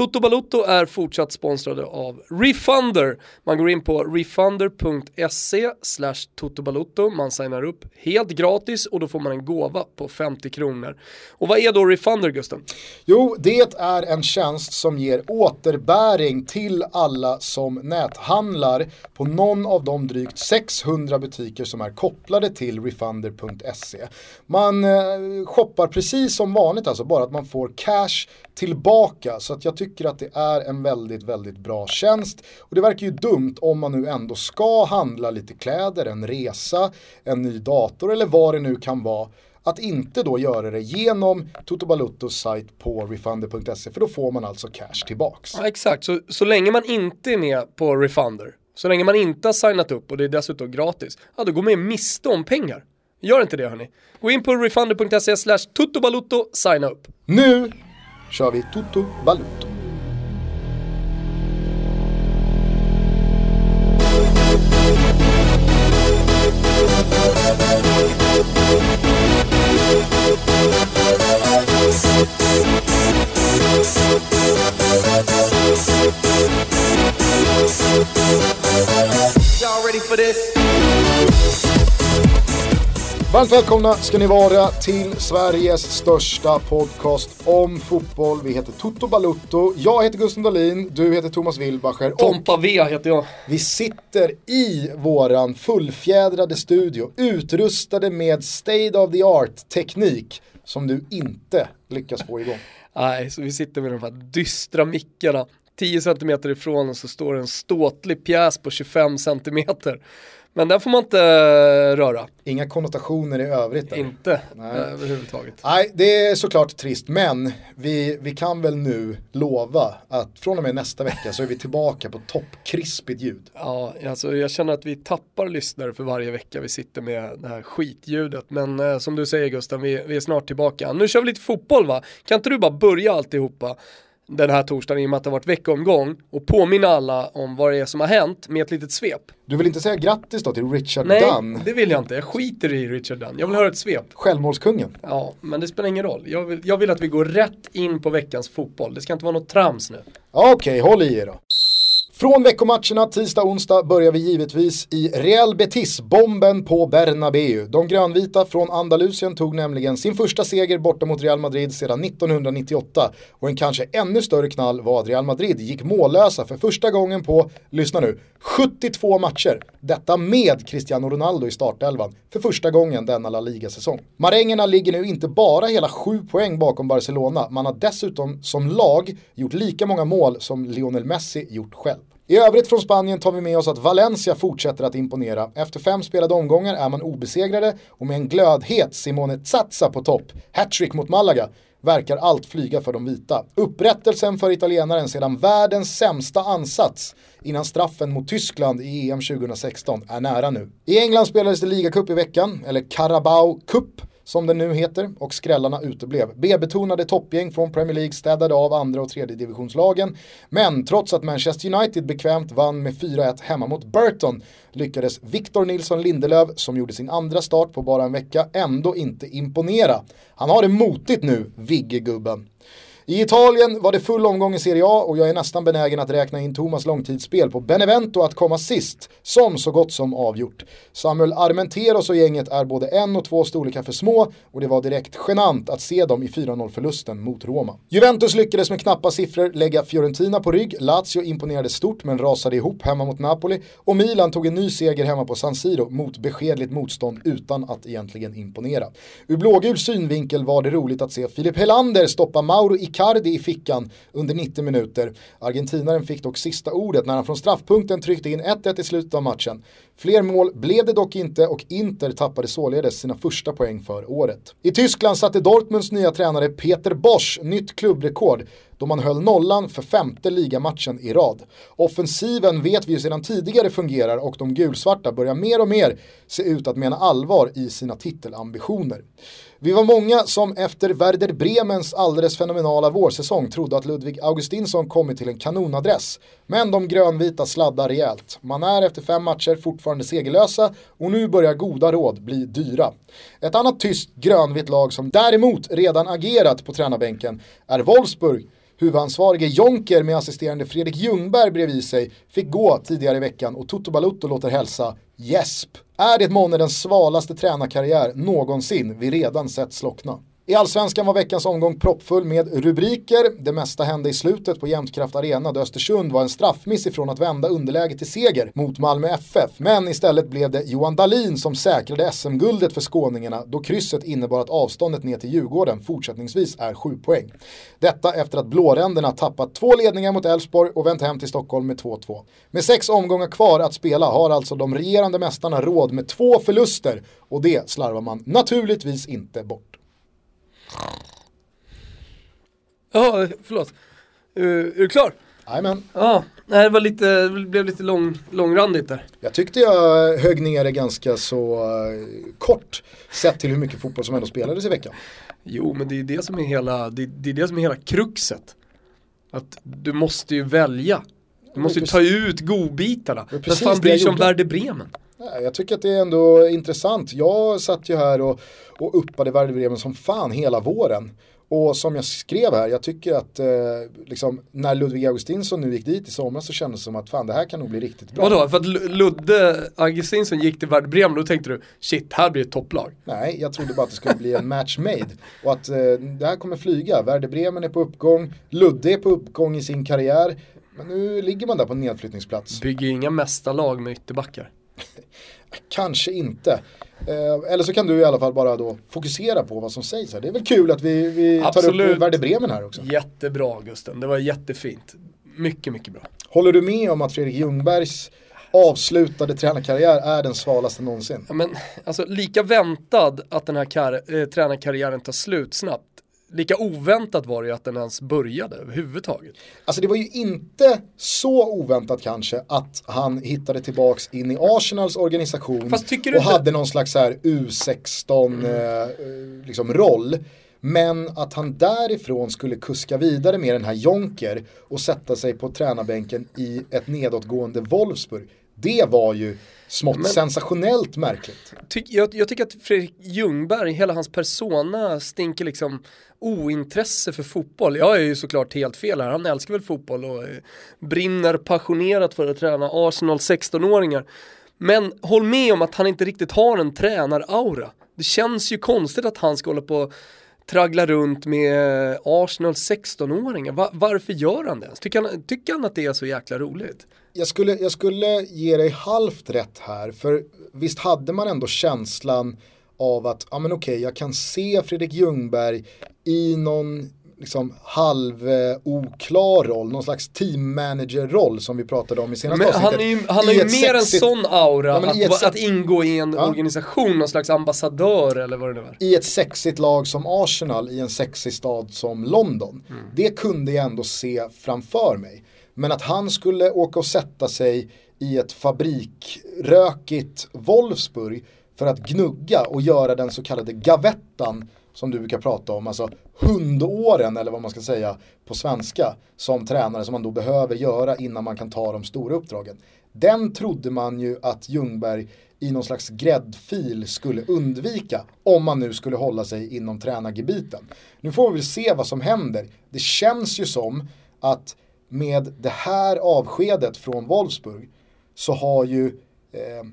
Toto Balotto är fortsatt sponsrade av Refunder. Man går in på refunder.se slash totobalotto, man signar upp helt gratis och då får man en gåva på 50 kronor. Och vad är då Refunder Gusten? Jo, det är en tjänst som ger återbäring till alla som näthandlar på någon av de drygt 600 butiker som är kopplade till refunder.se. Man eh, shoppar precis som vanligt alltså, bara att man får cash tillbaka. Så att jag tycker att det är en väldigt, väldigt bra tjänst. Och det verkar ju dumt om man nu ändå ska handla lite kläder, en resa, en ny dator eller vad det nu kan vara att inte då göra det genom Toto Baluttos sajt på refunder.se för då får man alltså cash tillbaks. Ja, exakt, så, så länge man inte är med på Refunder, så länge man inte har signat upp och det är dessutom gratis, ja då går man miste om pengar. Gör inte det hörni. Gå in på refunder.se slash tuttobalutto, signa upp. Nu kör vi Toto Balutto. Varmt välkomna ska ni vara till Sveriges största podcast om fotboll. Vi heter Toto Balutto. Jag heter Gusten Dahlin, du heter Thomas Wilbacher. Tompa V heter jag. Vi sitter i våran fullfjädrade studio, utrustade med state of the art teknik som du inte lyckas få igång. Nej, så vi sitter med de här dystra mickarna. 10 cm ifrån och så står en ståtlig pjäs på 25 cm. Men den får man inte eh, röra. Inga konnotationer i övrigt. Där. Inte Nej. överhuvudtaget. Nej, det är såklart trist. Men vi, vi kan väl nu lova att från och med nästa vecka så är vi tillbaka på toppkrispigt ljud. Ja, alltså jag känner att vi tappar lyssnare för varje vecka vi sitter med det här skitljudet. Men eh, som du säger Gustav, vi, vi är snart tillbaka. Nu kör vi lite fotboll va? Kan inte du bara börja alltihopa? Den här torsdagen i och med att det har varit veckomgång och påminna alla om vad det är som har hänt med ett litet svep. Du vill inte säga grattis då till Richard Nej, Dunn? Nej, det vill jag inte. Jag skiter i Richard Dunn. Jag vill höra ett svep. Självmålskungen? Ja, men det spelar ingen roll. Jag vill, jag vill att vi går rätt in på veckans fotboll. Det ska inte vara något trams nu. Okej, okay, håll i er då. Från veckomatcherna tisdag och onsdag börjar vi givetvis i Real Betis-bomben på Bernabeu. De grönvita från Andalusien tog nämligen sin första seger borta mot Real Madrid sedan 1998. Och en kanske ännu större knall var att Real Madrid gick mållösa för första gången på, lyssna nu, 72 matcher. Detta med Cristiano Ronaldo i startelvan för första gången denna La Liga-säsong. Marängerna ligger nu inte bara hela 7 poäng bakom Barcelona, man har dessutom som lag gjort lika många mål som Lionel Messi gjort själv. I övrigt från Spanien tar vi med oss att Valencia fortsätter att imponera. Efter fem spelade omgångar är man obesegrade och med en glödhet Simone Zaza på topp, hattrick mot Malaga, verkar allt flyga för de vita. Upprättelsen för italienaren sedan världens sämsta ansats innan straffen mot Tyskland i EM 2016 är nära nu. I England spelades det ligacup i veckan, eller Carabao Cup som den nu heter, och skrällarna uteblev. B-betonade toppgäng från Premier League städade av andra och tredje divisionslagen. Men trots att Manchester United bekvämt vann med 4-1 hemma mot Burton lyckades Victor Nilsson Lindelöf, som gjorde sin andra start på bara en vecka, ändå inte imponera. Han har det motigt nu, Vigge-gubben. I Italien var det full omgång i Serie A och jag är nästan benägen att räkna in Thomas långtidsspel på Benevento att komma sist, som så gott som avgjort. Samuel Armenteros och gänget är både en och två storlekar för små och det var direkt genant att se dem i 4-0 förlusten mot Roma. Juventus lyckades med knappa siffror lägga Fiorentina på rygg, Lazio imponerade stort men rasade ihop hemma mot Napoli och Milan tog en ny seger hemma på San Siro mot beskedligt motstånd utan att egentligen imponera. Ur blågul synvinkel var det roligt att se Filip Helander stoppa Mauro Icardi Icardi i fickan under 90 minuter. Argentinaren fick dock sista ordet när han från straffpunkten tryckte in 1-1 i slutet av matchen. Fler mål blev det dock inte och Inter tappade således sina första poäng för året. I Tyskland satte Dortmunds nya tränare Peter Bosch nytt klubbrekord då man höll nollan för femte ligamatchen i rad. Offensiven vet vi ju sedan tidigare fungerar och de gulsvarta börjar mer och mer se ut att mena allvar i sina titelambitioner. Vi var många som efter Werder Bremens alldeles fenomenala vårsäsong trodde att Ludvig Augustinsson kommit till en kanonadress. Men de grönvita sladdar rejält. Man är efter fem matcher fortfarande segerlösa och nu börjar goda råd bli dyra. Ett annat tyst grönvitt lag som däremot redan agerat på tränarbänken är Wolfsburg Huvudansvarige Jonker med assisterande Fredrik Ljungberg bredvid sig fick gå tidigare i veckan och Toto Balutto låter hälsa Jesp. Är det månne den svalaste tränarkarriär någonsin vi redan sett slockna? I allsvenskan var veckans omgång proppfull med rubriker. Det mesta hände i slutet på Jämtkraft Arena där Östersund var en straffmiss ifrån att vända underläget till seger mot Malmö FF. Men istället blev det Johan Dahlin som säkrade SM-guldet för skåningarna då krysset innebar att avståndet ner till Djurgården fortsättningsvis är 7 poäng. Detta efter att blåränderna tappat två ledningar mot Elfsborg och vänt hem till Stockholm med 2-2. Med sex omgångar kvar att spela har alltså de regerande mästarna råd med två förluster och det slarvar man naturligtvis inte bort. Ja, förlåt. Uh, är du klar? Jajamän. Ja, det var lite, det blev lite lång, långrandigt där. Jag tyckte jag högg ner det ganska så uh, kort sett till hur mycket fotboll som ändå spelades i veckan. Jo, men det är det som är hela, det, det är det som är hela kruxet. Att du måste ju välja. Du måste ju ta ut godbitarna. Vem fan bryr sig om Werder Bremen? Jag tycker att det är ändå intressant. Jag satt ju här och, och uppade Werder Bremen som fan hela våren. Och som jag skrev här, jag tycker att eh, liksom, när Ludvig Augustinsson nu gick dit i somras så kändes det som att fan det här kan nog bli riktigt bra. Vadå, för att Ludde Augustinsson gick till Werder Bremen, då tänkte du shit, här blir ett topplag. Nej, jag trodde bara att det skulle bli en match made. Och att eh, det här kommer flyga. Werder Bremen är på uppgång, Ludde är på uppgång i sin karriär. Men nu ligger man där på en nedflyttningsplats. Bygger inga mästarlag med ytterbackar. Kanske inte. Eh, eller så kan du i alla fall bara då fokusera på vad som sägs här. Det är väl kul att vi, vi tar upp Werder Bremen här också. Jättebra Gusten, det var jättefint. Mycket, mycket bra. Håller du med om att Fredrik Ljungbergs avslutade tränarkarriär är den svalaste någonsin? Ja, men, alltså, lika väntad att den här kar- äh, tränarkarriären tar slut snabbt lika oväntat var det ju att den ens började överhuvudtaget. Alltså det var ju inte så oväntat kanske att han hittade tillbaks in i Arsenals organisation och inte... hade någon slags här U16 mm. eh, liksom roll. Men att han därifrån skulle kuska vidare med den här Jonker och sätta sig på tränarbänken i ett nedåtgående Wolfsburg. Det var ju smått Men, sensationellt märkligt. Ty, jag, jag, tycker att Fredrik Ljungberg, hela hans persona stinker liksom ointresse för fotboll. Jag är ju såklart helt fel här, han älskar väl fotboll och eh, brinner passionerat för att träna Arsenal 16-åringar. Men håll med om att han inte riktigt har en tränaraura. Det känns ju konstigt att han ska hålla på traggla runt med Arsenal 16-åringar. Va varför gör han det? Tycker han, tycker han att det är så jäkla roligt? Jag skulle, jag skulle ge dig halvt rätt här, för visst hade man ändå känslan av att, ja men okej, jag kan se Fredrik Ljungberg i någon liksom halv eh, oklar roll, någon slags team manager roll som vi pratade om i senaste men avsnittet. Han, är ju, han har ju mer en sån aura, ja, att, att, ingå i en ja. organisation, någon slags ambassadör eller vad det nu är. I ett sexigt lag som Arsenal, i en sexig stad som London. Mm. Det kunde jag ändå se framför mig. Men att han skulle åka och sätta sig i ett fabrikrökigt Wolfsburg för att gnugga och göra den så kallade gavettan som du brukar prata om, alltså hundåren eller vad man ska säga på svenska som tränare som man då behöver göra innan man kan ta de stora uppdragen. Den trodde man ju att Ljungberg i någon slags gräddfil skulle undvika om man nu skulle hålla sig inom tränargebiten. Nu får vi väl se vad som händer. Det känns ju som att med det här avskedet från Wolfsburg så har ju eh,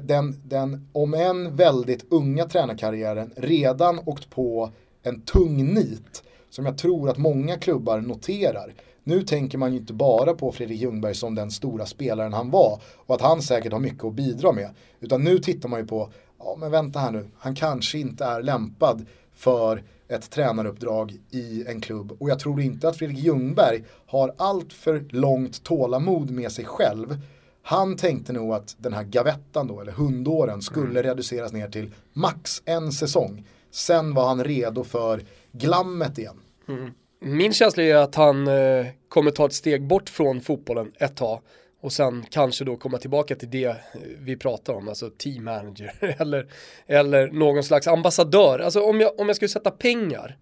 den, den, om än väldigt unga tränarkarriären redan åkt på en tung nit som jag tror att många klubbar noterar. Nu tänker man ju inte bara på Fredrik Ljungberg som den stora spelaren han var och att han säkert har mycket att bidra med. Utan nu tittar man ju på, ja men vänta här nu, han kanske inte är lämpad för ett tränaruppdrag i en klubb. Och jag tror inte att Fredrik Ljungberg har allt för långt tålamod med sig själv han tänkte nog att den här gavettan då, eller hundåren, skulle mm. reduceras ner till max en säsong. Sen var han redo för glammet igen. Mm. Min känsla är att han eh, kommer ta ett steg bort från fotbollen ett tag och sen kanske då komma tillbaka till det eh, vi pratar om, alltså team manager eller, eller någon slags ambassadör. Alltså om jag, om jag skulle sätta pengar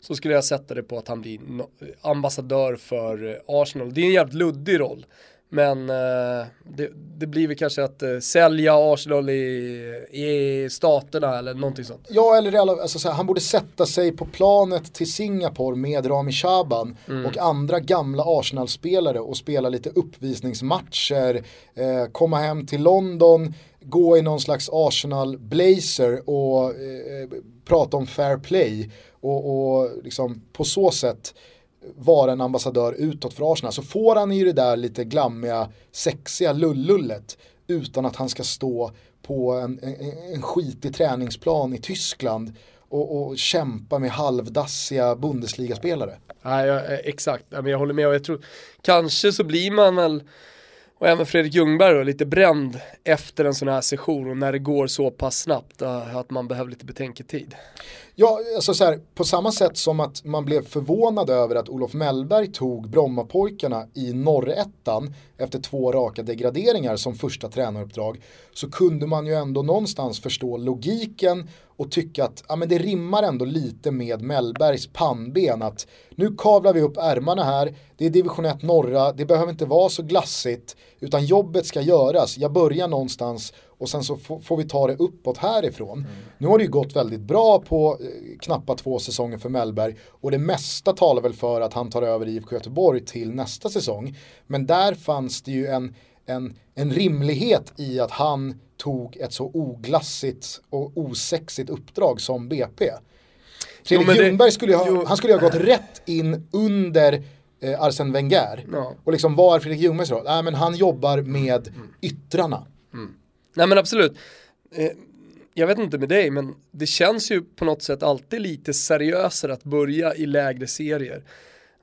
så skulle jag sätta det på att han blir ambassadör för eh, Arsenal. Det är en jävligt luddig roll. Men eh, det, det, blir väl kanske att eh, sälja Arsenal i, i staterna eller någonting sånt. Ja, eller alltså, så här, han borde sätta sig på planet till Singapore med Rami Shaban mm. och andra gamla Arsenal-spelare och spela lite uppvisningsmatcher, eh, komma hem till London, gå i någon slags Arsenal-blazer och eh, prata om fair play och, och liksom på så sätt vara en ambassadör utåt för Arsenal så får han ju det där lite glammiga, sexiga lullullet utan att han ska stå på en, en, en skitig träningsplan i Tyskland och, och kämpa med halvdassiga Bundesliga-spelare. Nej, ja, eh, exakt, jag håller med och jag tror kanske så blir man väl och även Fredrik Ljungberg då, lite bränd efter en sån här session och när det går så pass snabbt eh, att man behöver lite betänketid. Ja, alltså så här, på samma sätt som att man blev förvånad över att Olof Mellberg tog Brommapojkarna i norrettan efter två raka degraderingar som första tränaruppdrag så kunde man ju ändå någonstans förstå logiken och tycka att ja, men det rimmar ändå lite med Mellbergs pannben att nu kavlar vi upp ärmarna här, det är division 1 norra, det behöver inte vara så glassigt utan jobbet ska göras, jag börjar någonstans och sen så får vi ta det uppåt härifrån. Mm. Nu har det ju gått väldigt bra på eh, knappt två säsonger för Mellberg och det mesta talar väl för att han tar över IFK Göteborg till nästa säsong. Men där fanns det ju en, en, en rimlighet i att han tog ett så oglassigt och osexigt uppdrag som BP. Fredrik jo, Ljungberg skulle ha, jo. han skulle ha gått rätt in under eh, Arsene Wenger. Ja. Och liksom vad är Fredrik Ljungbergs roll? Nej men han jobbar med mm. yttrarna. Mm. Nej men absolut. Eh, jag vet inte med dig men det känns ju på något sätt alltid lite seriösare att börja i lägre serier.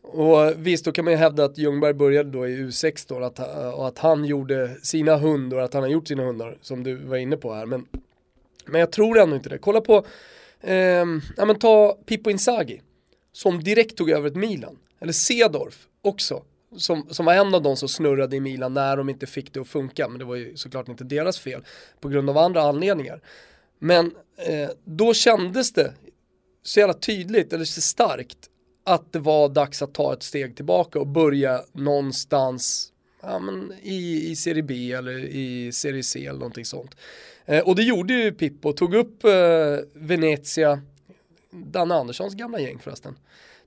Och visst, då kan man ju hävda att Ljungberg började då i U6 då, att, och att han gjorde sina hundar, att han har gjort sina hundar, som du var inne på här. Men, men jag tror ändå inte det. Kolla på, eh, ja men ta Pippo Inzaghi, som direkt tog över ett Milan. Eller Sedorf också, som, som var en av de som snurrade i Milan när de inte fick det att funka. Men det var ju såklart inte deras fel, på grund av andra anledningar. Men eh, då kändes det så jävla tydligt, eller så starkt, att det var dags att ta ett steg tillbaka och börja någonstans ja, men i, i Serie B eller i Serie C eller någonting sånt. Eh, och det gjorde ju Pippo, tog upp eh, Venezia, Danne Anderssons gamla gäng förresten.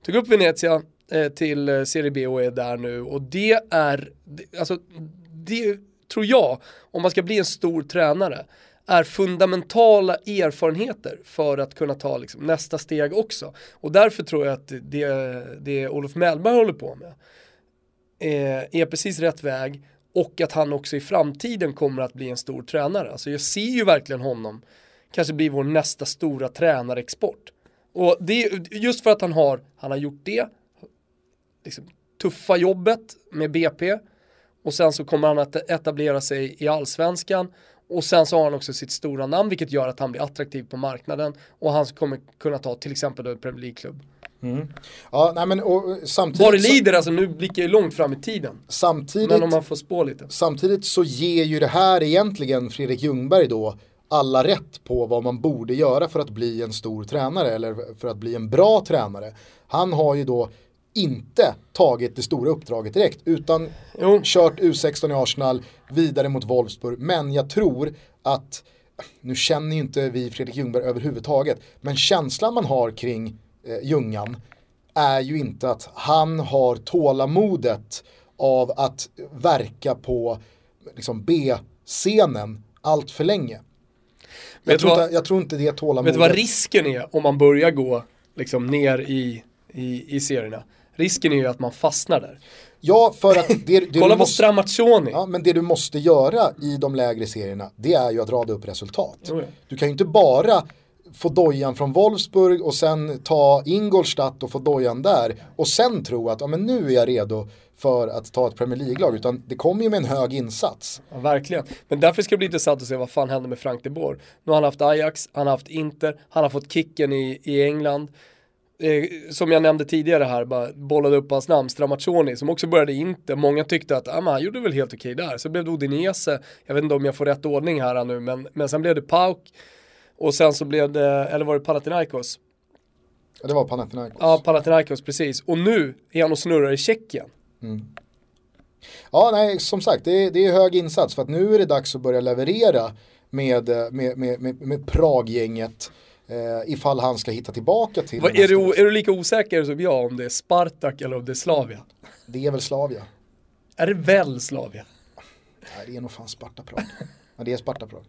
Tog upp Venezia Eh, till eh, Serie B och är där nu och det är, alltså det tror jag, om man ska bli en stor tränare, är fundamentala erfarenheter för att kunna ta liksom nästa steg också. Och därför tror jag att det, det Olof Mellberg håller på med är, är precis rätt väg och att han också i framtiden kommer att bli en stor tränare. Alltså jag ser ju verkligen honom kanske bli vår nästa stora tränarexport. Och det är just för att han har, han har gjort det, liksom, tuffa jobbet med BP och sen så kommer han att etablera sig i allsvenskan och sen så har han också sitt stora namn vilket gör att han blir attraktiv på marknaden och han kommer kunna ta till exempel en Premier League-klubb. Mm. Ja, nej men och samtidigt... Vad det lider, alltså nu blickar jag långt fram i tiden. Samtidigt, men om man får spå lite. Samtidigt så ger ju det här egentligen Fredrik Ljungberg då alla rätt på vad man borde göra för att bli en stor tränare eller för att bli en bra tränare. Han har ju då inte tagit det stora uppdraget direkt utan jo. kört U16 i Arsenal vidare mot Wolfsburg. Men jag tror att, nu känner ju inte vi Fredrik Ljungberg överhuvudtaget, men känslan man har kring eh, Ljungan är ju inte att han har tålamodet av att verka på liksom, B-scenen allt för länge. Jag tror, vad, inte, jag tror inte det tålamodet. Vet du vad risken är om man börjar gå liksom, ner i, i, i serierna? Risken är ju att man fastnar där. Ja, för att det, det Kolla på Stramaccioni. Ja, men det du måste göra i de lägre serierna, det är ju att rada upp resultat. Oh ja. Du kan ju inte bara få dojan från Wolfsburg och sen ta Ingolstadt och få dojan där och sen tro att ja, men nu är jag redo för att ta ett Premier League-lag utan det kommer ju med en hög insats. Ja, verkligen, men därför ska det bli intressant att se vad fan händer med Frank de Boer. Nu har han haft Ajax, han har haft Inter, han har fått kicken i, i England eh, som jag nämnde tidigare här, bara bollade upp hans namn, Stramaccioni, som också började inte. Många tyckte att ah, han gjorde väl helt okej där. Så blev det Odinese, jag vet inte om jag får rätt ordning här nu, men, men sen blev det Pauk och sen så blev det, eller var det Panathinaikos? Ja, det var Panathinaikos. Ja, Panathinaikos, precis. Och nu är han och snurrar i Tjeckien. Mm. Ja, nej, som sagt, det är, det är hög insats för att nu är det dags att börja leverera med, med, med, med, med Praggänget. Eh, ifall han ska hitta tillbaka till Va, är, du, är du lika osäker som jag om det är Spartak eller om det är Slavia? Det är väl Slavia. Är det väl Slavia? Nej, det är nog fan Sparta Prag. ja, det är Sparta Prag.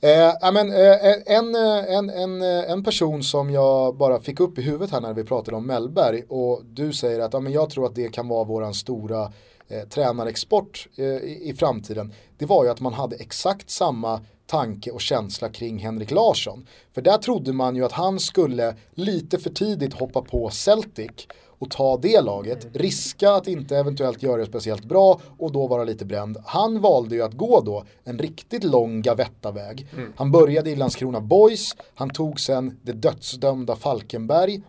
Eh, men, eh, en, en, en, en person som jag bara fick upp i huvudet här när vi pratade om Mellberg och du säger att ja, men jag tror att det kan vara våran stora eh, tränarexport eh, i, i, framtiden. Det var ju att man hade exakt samma tanke och känsla kring Henrik Larsson. För där trodde man ju att han skulle lite för tidigt hoppa på Celtic och ta det laget, riska att inte eventuellt göra det speciellt bra och då vara lite bränd. Han valde ju att gå då en riktigt lång gavettaväg. Mm. Han började i Landskrona Boys, han tog sen det dödsdömda Falkenberg,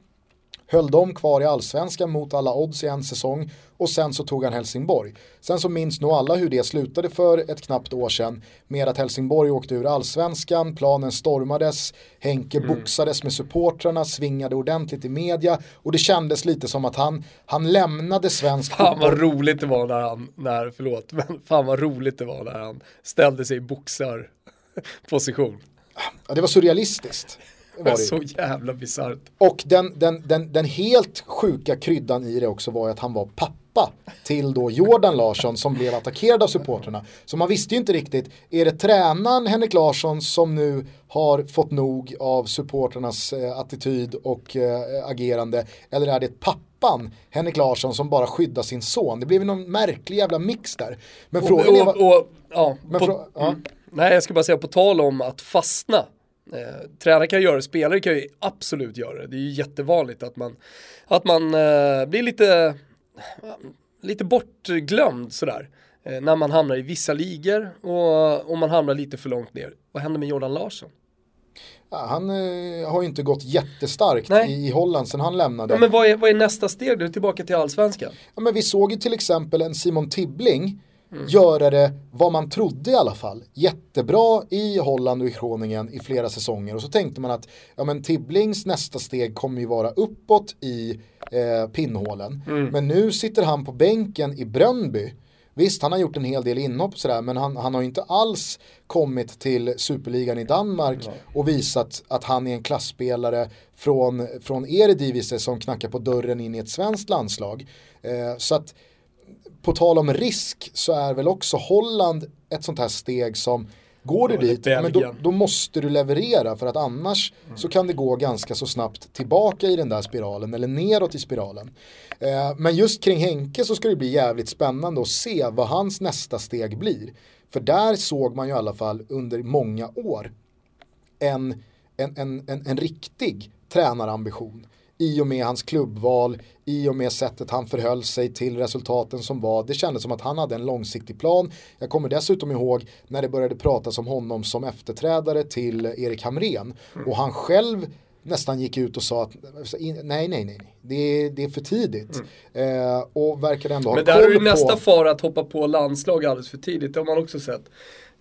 höll dem kvar i allsvenskan mot alla odds i en säsong och sen så tog han Helsingborg. Sen så minns nog alla hur det slutade för ett knappt år sedan med att Helsingborg åkte ur allsvenskan, planen stormades, Henke mm. boxades med supportrarna, svingade ordentligt i media och det kändes lite som att han, han lämnade svensk fan fotboll. Vad roligt det var när han, när, förlåt, men fan vad roligt det var när han ställde sig i boxarposition. Ja, det var surrealistiskt. Var det. Så jävla bisarrt. Och den, den, den, den helt sjuka kryddan i det också var att han var pappa till då Jordan Larsson som blev attackerad av supporterna. Så man visste ju inte riktigt, är det tränaren Henrik Larsson som nu har fått nog av supporternas eh, attityd och eh, agerande eller är det pappan Henrik Larsson som bara skyddar sin son? Det blev någon märklig jävla mix där. Men frågan är... Ja, men på, ja. Mm. Nej, jag ska bara säga på tal om att fastna Eh, tränare kan göra det, spelare kan ju absolut göra det. Det är ju jättevanligt att man, att man eh, blir lite, lite bortglömd sådär. Eh, när man hamnar i vissa ligor och, och man hamnar lite för långt ner. Vad händer med Jordan Larsson? Han eh, har ju inte gått jättestarkt i, i Holland sen han lämnade. Ja, men vad är, vad är nästa steg? Du är tillbaka till allsvenskan. Ja, men vi såg ju till exempel en Simon Tibbling Mm. göra det vad man trodde i alla fall. Jättebra i Holland och i Groningen i flera säsonger och så tänkte man att ja, men Tibblings nästa steg kommer ju vara uppåt i eh, pinnhålen. Mm. Men nu sitter han på bänken i Brönnby. Visst, han har gjort en hel del inhopp och sådär, men han, han har inte alls kommit till superligan i Danmark Nej. och visat att han är en klassspelare från, från Eredivisie som knackar på dörren in i ett svenskt landslag. Eh, så att på tal om risk så är väl också Holland ett sånt här steg som Går du dit, men då, då, måste du leverera för att annars mm. så kan det gå ganska så snabbt tillbaka i den där spiralen eller neråt i spiralen. Eh, men just kring Henke så ska det bli jävligt spännande att se vad hans nästa steg blir. För där såg man ju i alla fall under många år en, en, en, en, en riktig tränarambition i och med hans klubbval, i och med sättet han förhöll sig till resultaten som var. Det kändes som att han hade en långsiktig plan. Jag kommer dessutom ihåg när det började pratas om honom som efterträdare till Erik Hamrén. Och han själv nästan gick ut och sa att nej, nej, nej. Det, är, det är för tidigt. Mm. Eh, och verkade ändå ha Men där är ju nästa fara att hoppa på landslag alldeles för tidigt. Det har man också sett.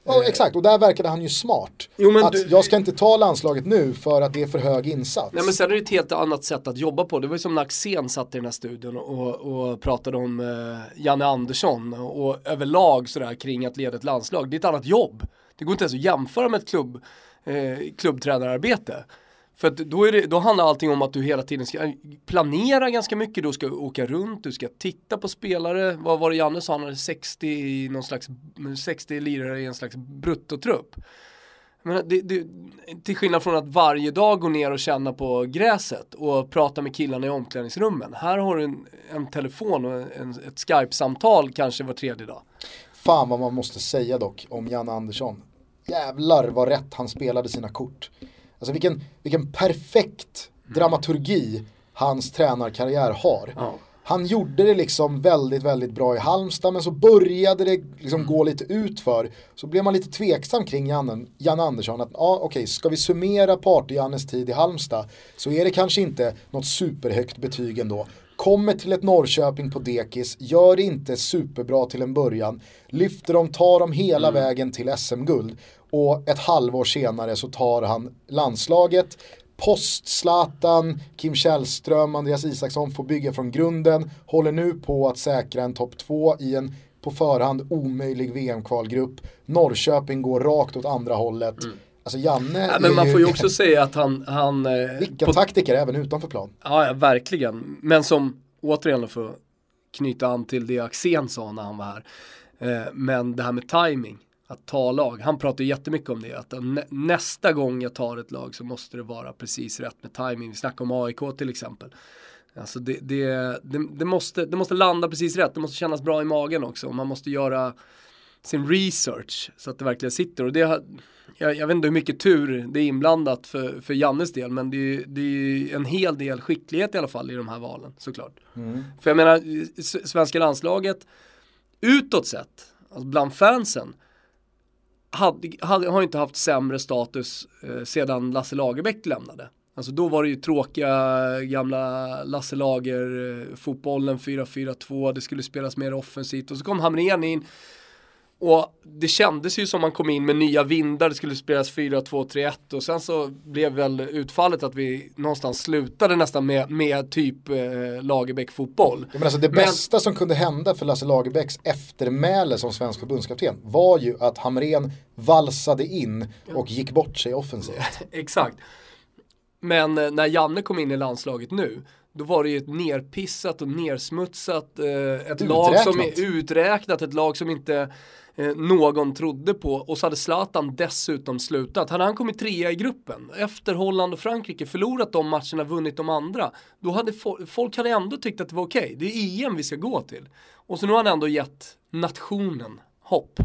Ja, exakt, och där verkade han ju smart. Jo, att du... jag ska inte ta landslaget nu för att det är för hög insats. Nej men sen är det ett helt annat sätt att jobba på. Det var ju som när Axén satt i den här studion och, och pratade om eh, Janne Andersson och överlag sådär kring att leda ett landslag. Det är ett annat jobb. Det går inte ens att jämföra med ett klubb, eh, klubbtränararbete. För att då, är det, då handlar allting om att du hela tiden ska äh, planera ganska mycket, du ska åka runt, du ska titta på spelare. Vad var det Janne sa, han hade 60, någon slags, 60 lirare i en slags bruttotrupp. Men det, det, till skillnad från att varje dag gå ner och känna på gräset och prata med killarna i omklädningsrummen. Här har du en, en telefon och en, ett Skype-samtal kanske var tredje dag. Fan vad man måste säga dock om Janne Andersson. Jävlar vad rätt han spelade sina kort. Alltså vilken, vilken perfekt dramaturgi hans tränarkarriär har. Ja. Han gjorde det liksom väldigt, väldigt bra i Halmstad men så började det liksom gå lite utför. Så blev man lite tveksam kring Janne, Janne Andersson. Att ja, okej, okay, ska vi summera Party-Jannes tid i Halmstad så är det kanske inte något superhögt betyg ändå. Kommer till ett Norrköping på dekis, gör det inte superbra till en början, lyfter dem, tar dem hela mm. vägen till SM-guld och ett halvår senare så tar han landslaget. Post Zlatan, Kim Källström, Andreas Isaksson får bygga från grunden. Håller nu på att säkra en topp två i en på förhand omöjlig VM-kvalgrupp. Norrköping går rakt åt andra hållet. Mm. Alltså Janne ja, Men man får ju också säga att han... han eh, Vilken på... taktiker även utanför plan. Ja, ja, verkligen. Men som, återigen för att knyta an till det Axén sa när han var här. Eh, men det här med timing att ta lag. Han pratar jättemycket om det, att nä nästa gång jag tar ett lag så måste det vara precis rätt med timing. Vi snackar om AIK till exempel. Alltså det, det, det, det, måste, det måste landa precis rätt, det måste kännas bra i magen också. Man måste göra sin research så att det verkligen sitter. Och det, jag, jag vet inte hur mycket tur det är inblandat för, för Jannes del, men det är, det är en hel del skicklighet i alla fall i de här valen såklart. Mm. För jag menar, svenska landslaget, utåt sett, alltså bland fansen, hade, hade, har inte haft sämre status eh, sedan Lasse Lagerbäck lämnade. Alltså då var det ju tråkiga gamla Lasse Lager, eh, fotbollen 4-4-2, det skulle spelas mer offensivt och så kom Hamrén in och det kändes ju som man kom in med nya vindar, det skulle spelas 4-2-3-1 och sen så blev väl utfallet att vi någonstans slutade nästan med, med typ eh, Lagerbäck-fotboll. Ja, men alltså det men... bästa som kunde hända för Lasse Lagerbäcks eftermäle som svensk förbundskapten var ju att Hamrén valsade in och gick bort sig offensivt. Exakt. Men eh, när Janne kom in i landslaget nu, då var det ju ett nerpissat och nersmutsat, eh, ett lag som är uträknat, ett lag som inte eh, någon trodde på. Och så hade Zlatan dessutom slutat. Hade han kommit trea i gruppen, efter Holland och Frankrike, förlorat de matcherna, vunnit de andra, då hade fo folk hade ändå tyckt att det var okej. Okay. Det är EM vi ska gå till. Och så nu har han ändå gett nationen hopp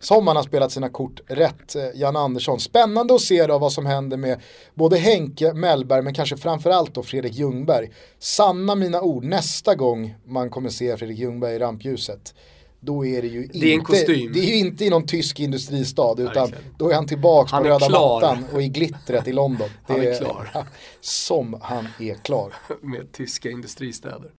som han har spelat sina kort rätt, eh, Jan Andersson. Spännande att se då vad som händer med både Henke Mellberg men kanske framförallt då Fredrik Ljungberg. Sanna mina ord, nästa gång man kommer se Fredrik Ljungberg i rampljuset då är det ju inte, det är en kostym. Det är ju inte i någon tysk industristad utan då är han tillbaka han på röda klar. mattan och i glittret i London. Det han är, är klar. Som han är klar. Med tyska industristäder.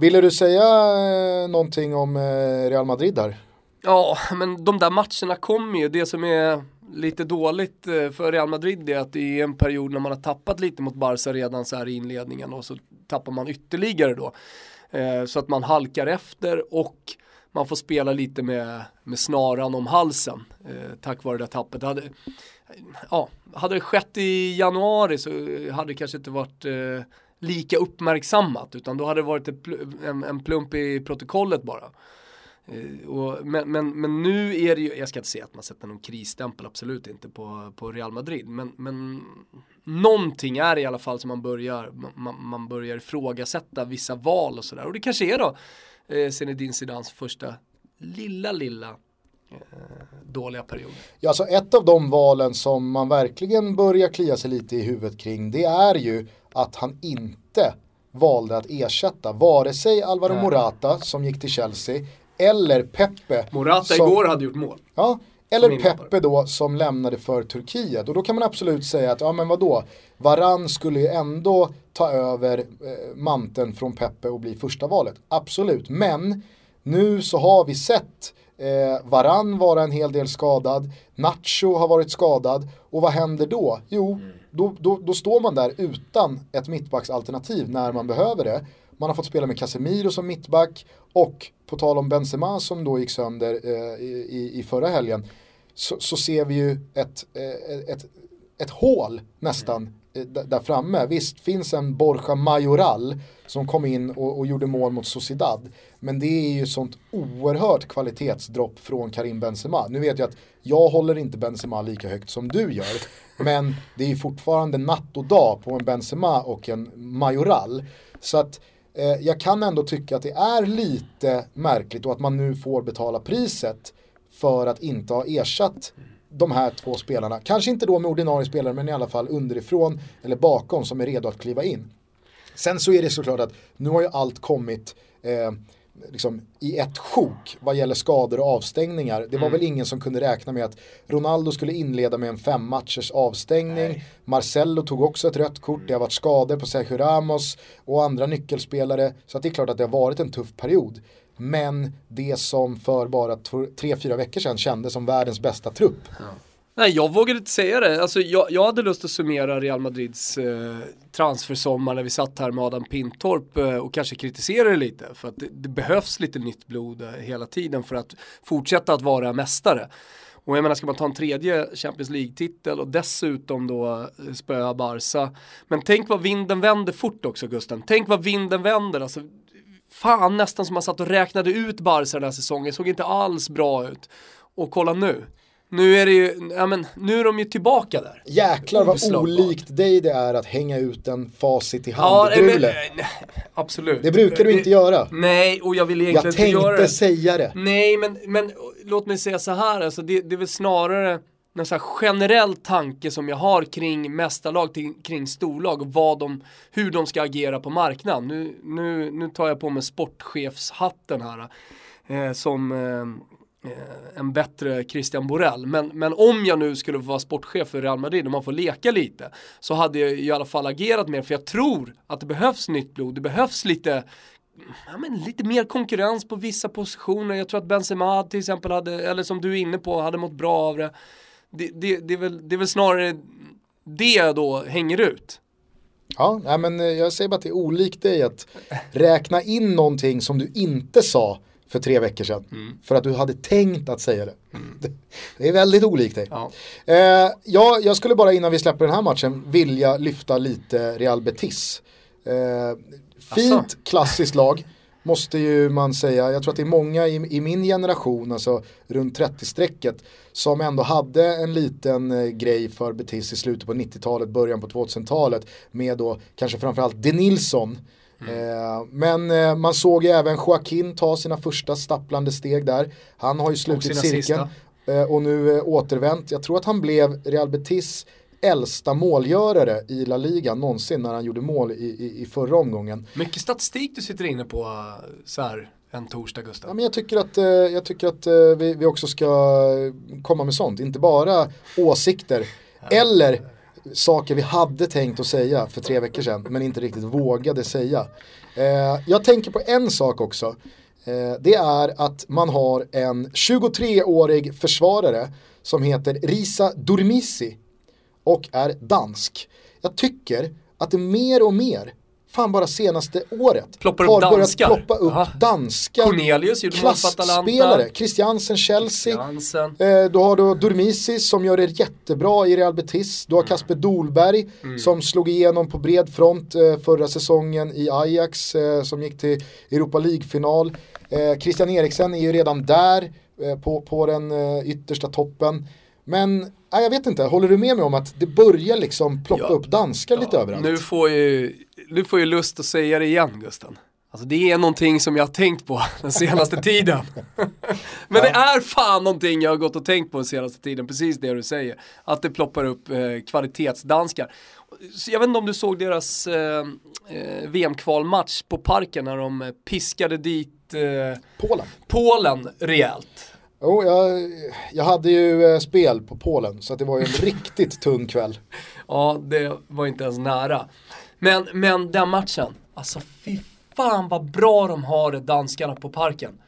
Ville du säga eh, någonting om eh, Real Madrid där? Ja, men de där matcherna kommer ju. Det som är lite dåligt eh, för Real Madrid är att det är en period när man har tappat lite mot Barca redan så här i inledningen och så tappar man ytterligare då. Så att man halkar efter och man får spela lite med, med snaran om halsen tack vare det tappet. Hade, ja, hade det skett i januari så hade det kanske inte varit lika uppmärksammat utan då hade det varit en, en plump i protokollet bara. Eh, och, men, men, men nu är det ju, jag ska inte säga att man sätter någon krisstämpel, absolut inte på, på Real Madrid. Men, men någonting är det i alla fall som man börjar, man, man börjar ifrågasätta vissa val och sådär. Och det kanske är då eh, Zinedine Zidans första lilla, lilla dåliga period. Ja, alltså ett av de valen som man verkligen börjar klia sig lite i huvudet kring det är ju att han inte valde att ersätta vare sig Alvaro Nej. Morata som gick till Chelsea eller Pepe. Morata som, igår hade gjort mål. Ja, eller Pepe då som lämnade för Turkiet. Och då kan man absolut säga att, ja men vadå, Varann skulle ju ändå ta över eh, manteln från Pepe och bli första valet. Absolut, men nu så har vi sett eh, Varann vara en hel del skadad, Nacho har varit skadad och vad händer då? Jo, mm då, då, då står man där utan ett mittbacksalternativ när man behöver det. Man har fått spela med Casemiro som mittback och på tal om Benzema som då gick sönder eh, i, i förra helgen så, så, ser vi ju ett, eh, ett, ett hål nästan Eh, där framme. Visst finns en Borja Majoral som kom in och, och, gjorde mål mot Sociedad. Men det är ju sånt oerhört kvalitetsdropp från Karim Benzema. Nu vet jag att jag håller inte Benzema lika högt som du gör. Men det är ju fortfarande natt och dag på en Benzema och en Majoral. Så att eh, jag kan ändå tycka att det är lite märkligt och att man nu får betala priset för att inte ha ersatt de här två spelarna. Kanske inte då med ordinarie spelare men i alla fall underifrån eller bakom som är redo att kliva in. Sen så är det såklart att nu har ju allt kommit eh, liksom, i ett sjok vad gäller skador och avstängningar. Det var mm. väl ingen som kunde räkna med att Ronaldo skulle inleda med en fem matchers avstängning. Nej. Marcello tog också ett rött kort, det har varit skador på Sergio Ramos och andra nyckelspelare. Så det är klart att det har varit en tuff period. Men det som för bara tre, fyra veckor sedan kändes som världens bästa trupp. Ja. Nej, jag vågade inte säga det. Alltså, jag, jag hade lust att summera Real Madrids eh, transfersommar när vi satt här med Adam Pintorp eh, och kanske kritisera det lite. För att det, det behövs lite nytt blod eh, hela tiden för att fortsätta att vara mästare. Och jag menar, ska man ta en tredje Champions League-titel och dessutom då eh, spöa Barca. Men tänk vad vinden vänder fort också Gusten. Tänk vad vinden vänder. Alltså, fan nästan som man satt och räknade ut Barca den här säsongen. Såg inte alls bra ut. Och kolla nu. Nu är det ju, ja men nu är de ju tillbaka där. Jäklar vad olikt dig det är att hänga ut en facit i hand-drule. nej, absolut. det brukar du inte göra. Nej, och jag vill egentligen Jag inte göra tänkte det. säga det. Nej, men, men låt mig säga så här, alltså, det, det är väl snarare en så här generell tanke som jag har kring mästarlag, kring storlag och vad de, hur de ska agera på marknaden. Nu, nu, nu tar jag på mig sportchefshatten här. Eh, som eh, eh en bättre Christian Borell. Men, men om jag nu skulle få vara sportchef för Real Madrid och man får leka lite så hade jag i alla fall agerat mer för jag tror att det behövs nytt blod, det behövs lite ja, men lite mer konkurrens på vissa positioner. Jag tror att Benzema till exempel hade, eller som du är inne på, hade mått bra av det. Det, det, det, är, väl, det är väl snarare det jag då hänger ut. Ja, nej, men eh, jag säger bara att det är olikt dig att räkna in någonting som du inte sa för tre veckor sedan. Mm. För att du hade tänkt att säga det. Det- Det är väldigt olikt dig. Ja. Eh, ja, jag skulle bara innan vi släpper den här matchen vilja lyfta lite Real Betis. Eh, fint Asså? klassiskt lag. Måste ju man säga, jag tror att det är många i, i min generation, alltså runt 30-strecket, som ändå hade en liten eh, grej för Betis i slutet på 90-talet, början på 2000-talet med då kanske framförallt De Nilsson. Eh, men eh, man såg ju även Joaquin ta sina första stapplande steg där. Han har ju slutit cirkeln sista. eh, och nu återvänt. Jag tror att han blev Real Betis äldsta målgörare i La Liga någonsin när han gjorde mål i, i, i förra omgången. Mycket statistik du sitter inne på eh, så här en torsdag Ja, Gustav. men jag tycker att, eh, jag tycker att eh, vi, vi också ska komma med sånt, inte bara åsikter eller saker vi hade tänkt att säga för tre veckor sedan men inte riktigt vågade säga. Jag tänker på en sak också. Det är att man har en 23-årig försvarare som heter Risa Durmisi och är dansk. Jag tycker att det mer och mer, fan bara senaste året, Ploppar upp har börjat danskar. ploppa upp Aha. danska Cornelius klasspelare. Christiansen, Chelsea. Jansen. Eh, du har då Durmisi som gör det jättebra i Real Betis. Du har Mm. Kasper Dolberg som slog igenom på bred front eh, förra säsongen i Ajax eh, som gick till Europa League-final. Eh, Christian Eriksen är ju redan där eh, på, på den eh, yttersta toppen. Men nej, jag vet inte, håller du med mig om att det börjar liksom ploppa Ja. upp danskar lite överallt? Nu får ju, du får ju lust att säga det igen Gusten. Alltså det är någonting som jag har tänkt på den senaste tiden. Men det är fan någonting jag har gått och tänkt på den senaste tiden, precis det du säger. Att det ploppar upp eh, kvalitetsdanskar. Så jag vet inte om du såg deras eh, eh, VM-kvalmatch på parken när de eh, piskade dit eh, Polen. Polen rejält. Jo, jag, jag hade ju eh, spel på Polen så det var ju en riktigt tung kväll. Ja, det var inte ens nära. Men, men den matchen, alltså fy fan vad bra de har det danskarna på parken.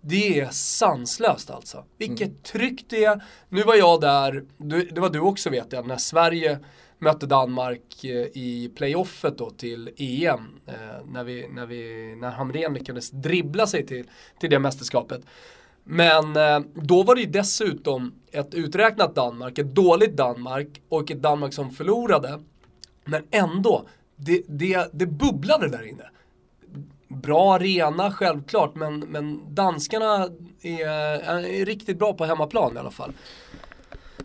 Det är sanslöst alltså. Vilket tryck det är. Nu var jag där, det var du också vet jag, när Sverige mötte Danmark eh, i playoffet då till EM. Eh, när, vi, när, vi, när Hamrén lyckades dribbla sig till, till det mästerskapet. Men eh, då var det ju dessutom ett uträknat Danmark, ett dåligt Danmark och ett Danmark som förlorade. Men ändå, det, det, det bubblade där inne. Bra arena självklart, men, men danskarna är, är riktigt bra på hemmaplan i alla fall.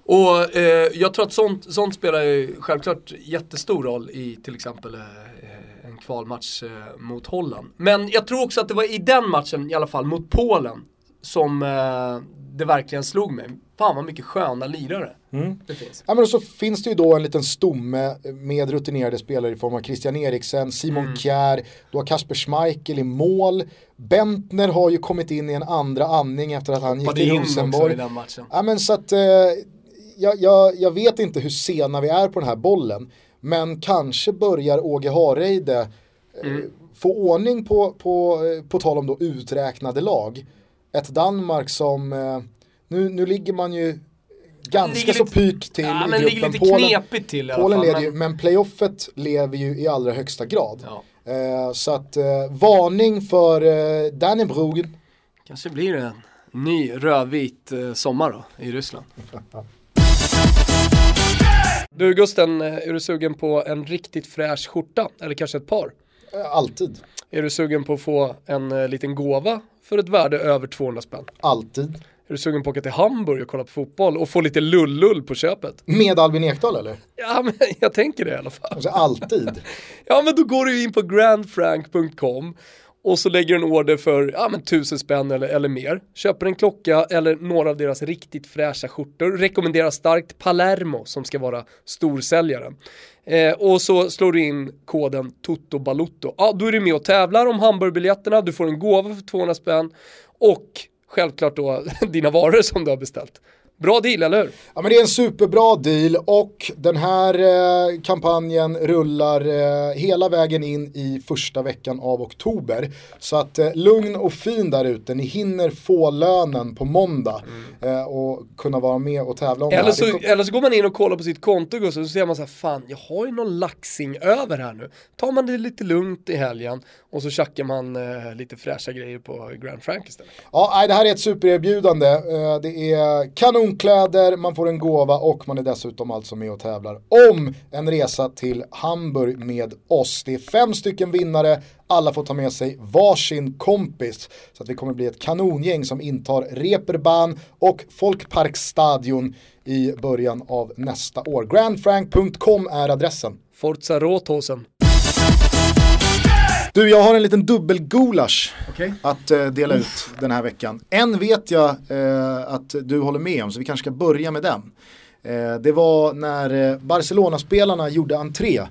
Och eh, jag tror att sånt, sånt spelar ju självklart jättestor roll i till exempel eh, en kvalmatch eh, mot Holland. Men jag tror också att det var i den matchen i alla fall mot Polen som eh, det verkligen slog mig. Fan vad mycket sköna lirare det finns. Ja, men och så finns det ju då en liten stomme med rutinerade spelare i form av Christian Eriksen, Simon Mm. Kjär, du har Kasper Schmeichel i mål. Bentner har ju kommit in i en andra andning efter att han gick till Rosenborg. den matchen. Ja men så att eh, jag, jag, jag vet inte hur sena vi är på den här bollen. Men kanske börjar Åge Hareide eh, Mm. få ordning på, på, eh, på tal om då uträknade lag. Ett Danmark som, eh, nu, nu ligger man ju ganska så pyrt till ja, i men gruppen. ligger lite Polen, knepigt till i alla Polen fall, leder ju, men- men playoffet lever ju i allra högsta grad. Ja. Eh, så att eh, varning för eh, Danny Bruggen. Kanske blir det en ny rödvit eh, sommar då i Ryssland. Du Gusten, eh, är du sugen på en riktigt fräsch skjorta? Eller kanske ett par? Eh, alltid. Är du sugen på att få en liten gåva för ett värde över 200 spänn? Alltid. Är du sugen på att åka till Hamburg och kolla på fotboll och få lite lullull på köpet? Med Albin Ekdal eller? Ja men jag tänker det i alla fall. Alltså alltid. Ja men då går du in på grandfrank.com och så lägger du en order för ja, men tusen spänn eller, eller mer. Köper en klocka eller några av deras riktigt fräscha skjortor. Rekommenderar starkt Palermo som ska vara storsäljaren. Eh, och så slår du in koden TotoBalutto. Ja, då är du med och tävlar om Hamburgbiljetterna, du får en gåva för 200 spänn och självklart då dina varor som du har beställt. Bra deal, eller hur? Ja men det är en superbra deal och den här eh, kampanjen rullar eh, hela vägen in i första veckan av oktober. Så att eh, lugn och fin där ute, ni hinner få lönen på måndag eh, och kunna vara med och tävla om det Eller här. så, Det eller så går man in och kollar på sitt konto och så ser man så här, fan jag har ju någon laxing över här nu. Tar man det lite lugnt i helgen och så tjackar man eh, lite fräscha grejer på Grand Frank istället. Ja, nej, det här är ett supererbjudande. Eh, Det är kanonkläder, man får en gåva och man är dessutom alltså med och tävlar om en resa till Hamburg med oss. Det är fem stycken vinnare, alla får ta med sig varsin kompis. Så att vi kommer bli ett kanongäng som intar Reeperbahn och Folkparkstadion i början av nästa år. Grandfrank.com är adressen. Forza Råtåsen. Du, jag har en liten dubbelgulasch Okej. att eh, dela ut den här veckan. En vet jag eh, att du håller med om, så vi kanske ska börja med den. Eh, det var när eh, Barcelona-spelarna gjorde entré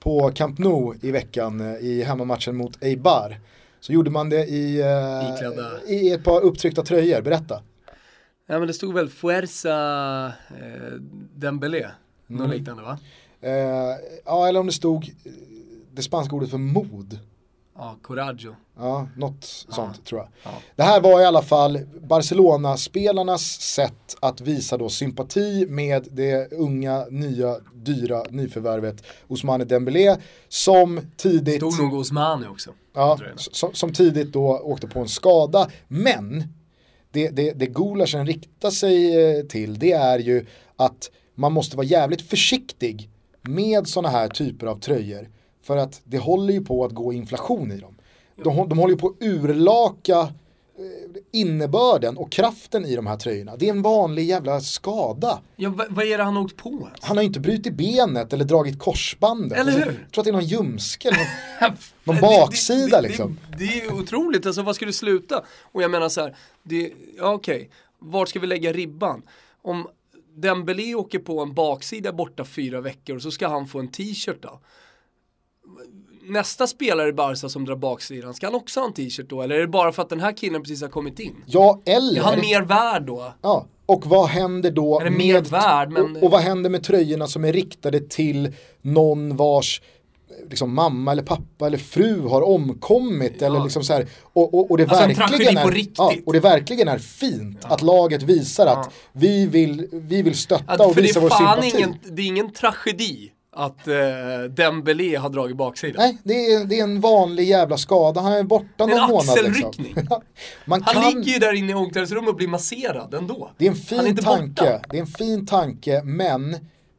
på Camp Nou i veckan eh, i hemmamatchen mot Eibar. Så gjorde man det i, eh, i ett par upptryckta tröjor, berätta. Ja men det stod väl Fuerza eh, Dembélé, något liknande va? Ja, eller om det stod det spanska ordet för mod. Ja, Coraggio. Ja, något sånt tror jag. Ja. Det här var i alla fall Barcelona-spelarnas sätt att visa då sympati med det unga, nya, dyra nyförvärvet Ousmane Dembélé som tidigt, Stod nog Osmani också. ja, som, som tidigt då åkte på en skada. Men det, det, det gulaschen riktar sig eh, till det är ju att man måste vara jävligt försiktig med sådana här typer av tröjor. För att det håller ju på att gå inflation i dem. De, de håller ju på att urlaka eh, innebörden och kraften i de här tröjorna. Det är en vanlig jävla skada. Ja, vad, är det han har åkt på ens? Han har ju inte brutit benet eller dragit korsbandet. Eller Alltså, hur? Jag tror att det är någon ljumske någon Någon baksida det, det, liksom. Det, det är ju otroligt, alltså vad ska det sluta? Och jag menar så här, det, ja okej, vart ska vi lägga ribban? Om Dembélé åker på en baksida borta fyra veckor och så ska han få en t-shirt då? Nästa spelare i Barca som drar baksidan, ska han också ha en t-shirt då? Eller är det bara för att den här killen precis har kommit in? Ja, eller... Är han mer värd då? Ja, och vad händer då Är det mer värd, men- och, och vad händer med tröjorna som är riktade till någon vars liksom, mamma eller pappa eller fru har omkommit eller liksom så här, och, och, och, det Alltså en verkligen är. Ja, och det verkligen är fint att laget visar att vi, vill, vi vill stötta Att, och för visa vår sympati. ingen, det är ingen tragedi att eh, Dembélé har dragit baksidan. Nej, det är, det är en vanlig jävla skada. Han är borta är någon en månad. Liksom. axelryckning. Man Han kan, ligger ju där inne i omklädningsrummet och blir masserad ändå. Det är en är fin inte tanke, borta. det är en fin tanke men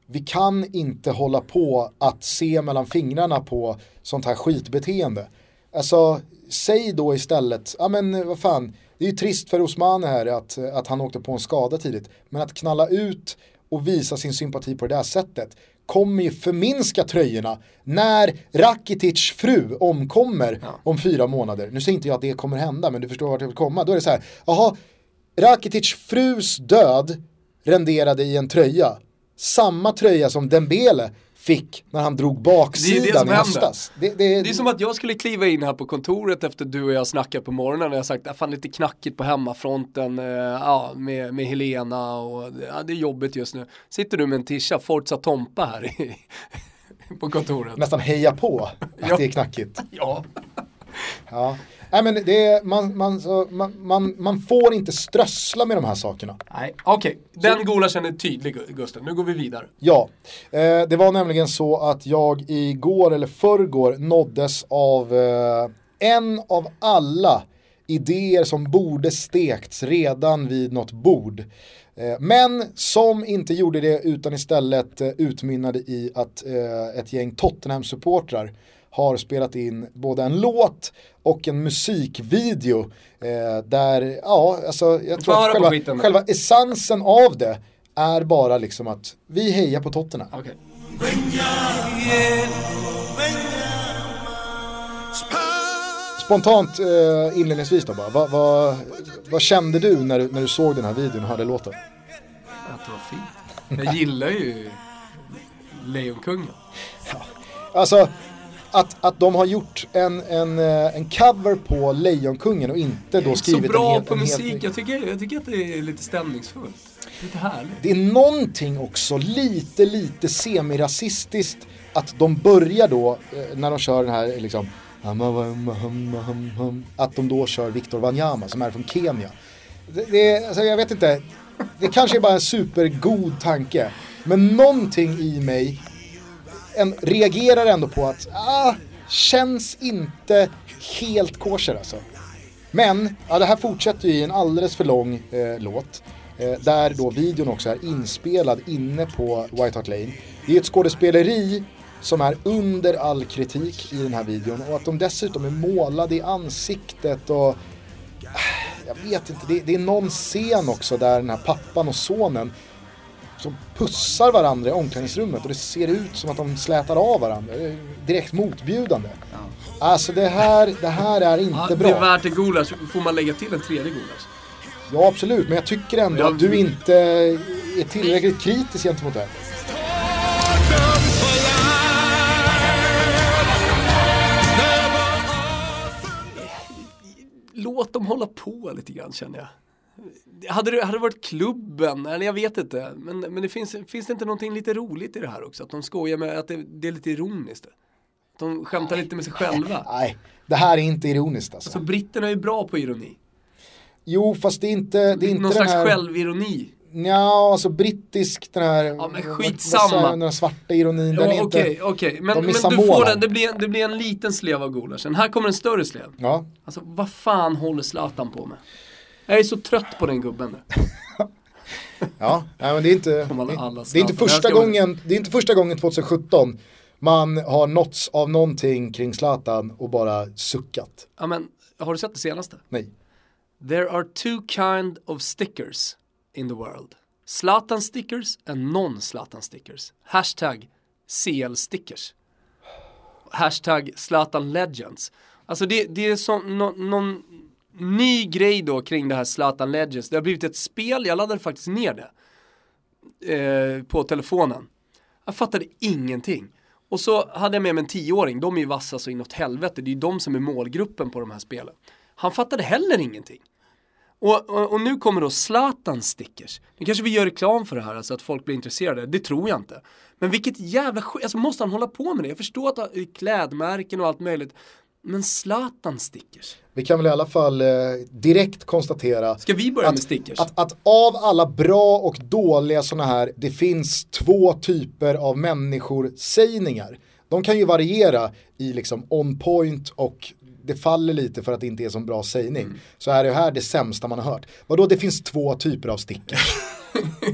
vi kan inte hålla på att se mellan fingrarna på sånt här skitbeteende. Alltså, säg då istället, ja men vad fan, det är ju trist för Osmane här att, att han åkte på en skada tidigt. Men att knalla ut och visa sin sympati på det där sättet kommer ju förminska tröjorna när Rakitic fru omkommer om fyra månader. Nu säger inte jag att det kommer hända men du förstår vart jag vill komma. Då är det så här, jaha, Rakitic frus död renderade i en tröja. Samma tröja som Dembele fick när han drog Det är det baksidan i höstas. Det, det, Det är som att jag skulle kliva in här på kontoret efter du och jag snackat på morgonen och jag sagt att fan lite knackigt på hemmafronten eh, ja, med, med Helena och ja, det är jobbigt just nu. Sitter du med en tisha, Forza Tompa här i, på kontoret. nästan heja på att Ja. det är knackigt. Ja, Ja. Nej men det är, man, man, så, man, man, man får inte strössla med de här sakerna. Nej, okej. Den gulaschen är tydlig Gusten. Nu går vi vidare. Ja, eh, det var nämligen så att jag igår eller förrgår nåddes av eh, en av alla idéer som borde stekts redan vid något bord. Eh, men som inte gjorde det utan istället eh, utmynnade i att eh, ett gäng Tottenham-supportrar har spelat in både en låt och en musikvideo där, ja, alltså jag tror att själva, själva essensen av det är bara liksom att vi hejar på Tottenham. Okay. Spontant eh, inledningsvis då bara, vad, vad, vad kände du när, du när du såg den här videon och hörde låten? Att det var fint. Jag gillar ju Lejonkungen. Ja. Alltså, att, att de har gjort en, en, eh, en cover på Lejonkungen och inte då skrivit Så bra en helt, på musik, jag tycker, jag tycker att det är lite stämningsfullt. Lite härligt. Det är någonting också lite, lite semirasistiskt att de börjar då, eh, när de kör den här liksom att de då kör Victor Wanyama som är från Kenya. Det, det, alltså jag vet inte, det kanske är bara en supergod tanke. Men någonting i mig en, reagerar ändå på att, ah, känns inte helt kosher alltså. Men, ja, det här fortsätter ju i en alldeles för lång eh, låt. Eh, där då videon också är inspelad inne på White Hart Lane. Det är ett skådespeleri som är under all kritik i den här videon och att de dessutom är målade i ansiktet och äh, jag vet inte, det, det är någon scen också där den här pappan och sonen som pussar varandra i omklädningsrummet och det ser ut som att de slätar av varandra. Direkt motbjudande. Ja. Alltså det här, det här är inte ja, bra. Det är värt en gulasch, får man lägga till en tredje gulasch? Ja absolut, men jag tycker ändå jag... att du inte är tillräckligt kritisk gentemot det låt dem hålla på lite grann känner jag. Hade det, hade det varit klubben, eller jag vet inte. Men, men det finns, finns det inte någonting lite roligt i det här också? Att de skojar med, att det, det är lite ironiskt. Att de skämtar Nej. lite med sig själva. Nej, det här är inte ironiskt alltså. Alltså britterna är ju bra på ironi. Jo, fast det är inte, det är inte Någon slags här... självironi. Ja, alltså brittisk den här, ja, men skitsamma. den här svarta ironin. Ja, okej, okej. Men, men du får den, det blir, det blir en liten slev av gulaschen. Här kommer en större slev. Ja. Alltså vad fan håller Zlatan på med? Jag är så trött på den gubben nu. ja, nej, men det är inte, det, det, är inte första gången, det är inte första gången 2017 man har nåtts av någonting kring Zlatan och bara suckat. Ja men, har du sett det senaste? Nej. There are two kind of stickers in the world. Zlatan stickers and non-Zlatan stickers. Hashtag CL stickers. Hashtag Zlatan legends. Alltså det, det är som no, någon ny grej då kring det här Zlatan legends. Det har blivit ett spel, jag laddade faktiskt ner det. Eh, på telefonen. Jag fattade ingenting. Och så hade jag med mig en tioåring, de är ju vassa så inåt helvete, det är ju de som är målgruppen på de här spelen. Han fattade heller ingenting. Och, och, och, nu kommer då Zlatan stickers. Nu kanske vi gör reklam för det här, alltså att folk blir intresserade. Det tror jag inte. Men vilket jävla skit, alltså måste han hålla på med det? Jag förstår att han klädmärken och allt möjligt. Men Zlatan stickers. Vi kan väl i alla fall eh, direkt konstatera. Ska vi börja att, med stickers? Att, att, av alla bra och dåliga sådana här, det finns två typer av människor sägningar. De kan ju variera i liksom on point och det faller lite för att det inte är så bra sägning. Mm. Så är det här det sämsta man har hört. Vadå, det finns två typer av stickers.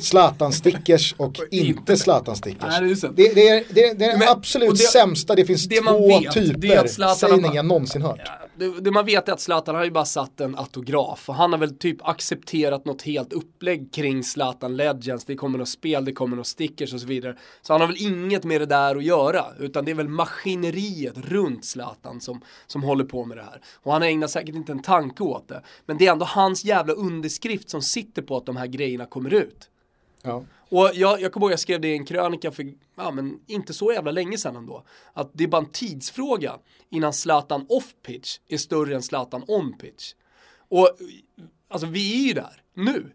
Zlatan-stickers och inte Zlatan-stickers. Det, det, är, det, det är den absolut det, sämsta, det finns det två vet, typer sägning jag någonsin hört. Det, det, man vet är att Zlatan har ju bara satt en autograf och han har väl typ accepterat något helt upplägg kring Zlatan Legends. Det kommer något spel, det kommer något stickers och så vidare. Så han har väl inget med det där att göra, utan det är väl maskineriet runt Zlatan som, som håller på med det här. Och han ägnar säkert inte en tanke åt det. Men det är ändå hans jävla underskrift som sitter på att de här grejerna kommer ut. Ja. Och jag, jag kommer ihåg jag skrev det i en krönika för, ja men inte så jävla länge sedan ändå. Att det är bara en tidsfråga innan Zlatan off-pitch är större än Zlatan on-pitch. Och alltså vi är ju där, nu.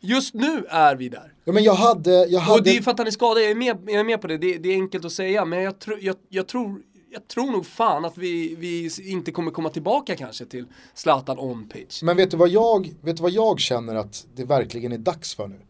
Just nu är vi där. Ja men jag hade, jag hade... Och det är för att han är skadad, jag är med, jag är med på det. det, det är enkelt att säga. Men jag, tro, jag, jag tror, jag tror nog fan att vi, vi inte kommer komma tillbaka kanske till Zlatan on pitch. Men vet du, vad jag, vet du vad jag känner att det verkligen är dags för nu?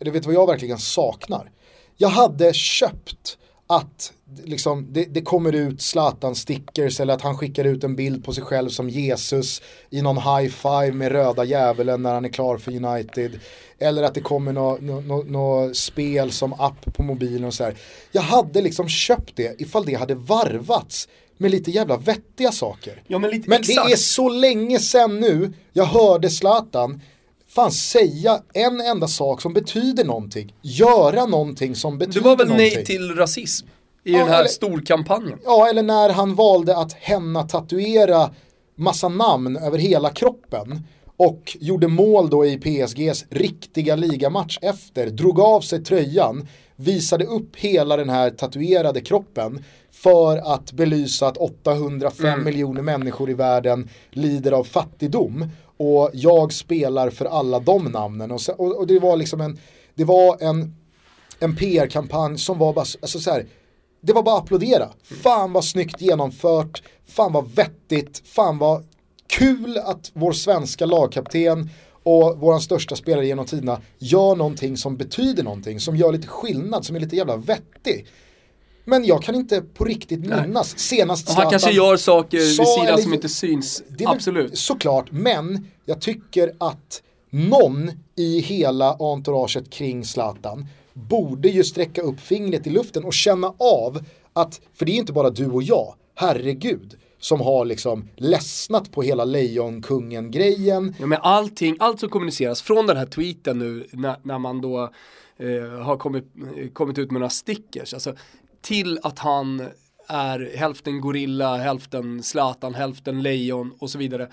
Eller vet du vad jag verkligen saknar? Jag hade köpt att liksom, det, det, kommer ut Zlatan-stickers eller att han skickar ut en bild på sig själv som Jesus i någon high five med röda djävulen när han är klar för United. Eller att det kommer något nå, nå, nå spel som app på mobilen och så här. Jag hade liksom köpt det ifall det hade varvats med lite jävla vettiga saker. Ja, men, lite, men det är så länge sedan nu jag hörde Zlatan fan säga en enda sak som betyder någonting. Göra någonting som betyder någonting. Det var väl någonting. nej till rasism i ja, den här eller, storkampanjen. Ja, eller när han valde att henna tatuera massa namn över hela kroppen och gjorde mål då i PSGs riktiga ligamatch efter, drog av sig tröjan, visade upp hela den här tatuerade kroppen för att belysa att 805 mm. miljoner människor i världen lider av fattigdom och jag spelar för alla de namnen och, så, och, och det var liksom en, det var en, en PR-kampanj som var bara, alltså så här, det var bara att applådera. Fan vad snyggt genomfört, fan vad vettigt, fan vad kul att vår svenska lagkapten och våran största spelare genom tiderna gör någonting som betyder någonting, som gör lite skillnad, som är lite jävla vettig. Men jag kan inte på riktigt minnas Nej. senast Han kanske gör saker vid sidan som inte syns, absolut. Såklart, men jag tycker att någon i hela entouraget kring Zlatan borde ju sträcka upp fingret i luften och känna av att, för det är inte bara du och jag, herregud, som har liksom ledsnat på hela Lejonkungen-grejen. Ja men allting, allt som kommuniceras från den här tweeten nu när, när man då eh, har kommit, kommit ut med några stickers, alltså till att han är hälften gorilla, hälften Zlatan, hälften lejon och så vidare.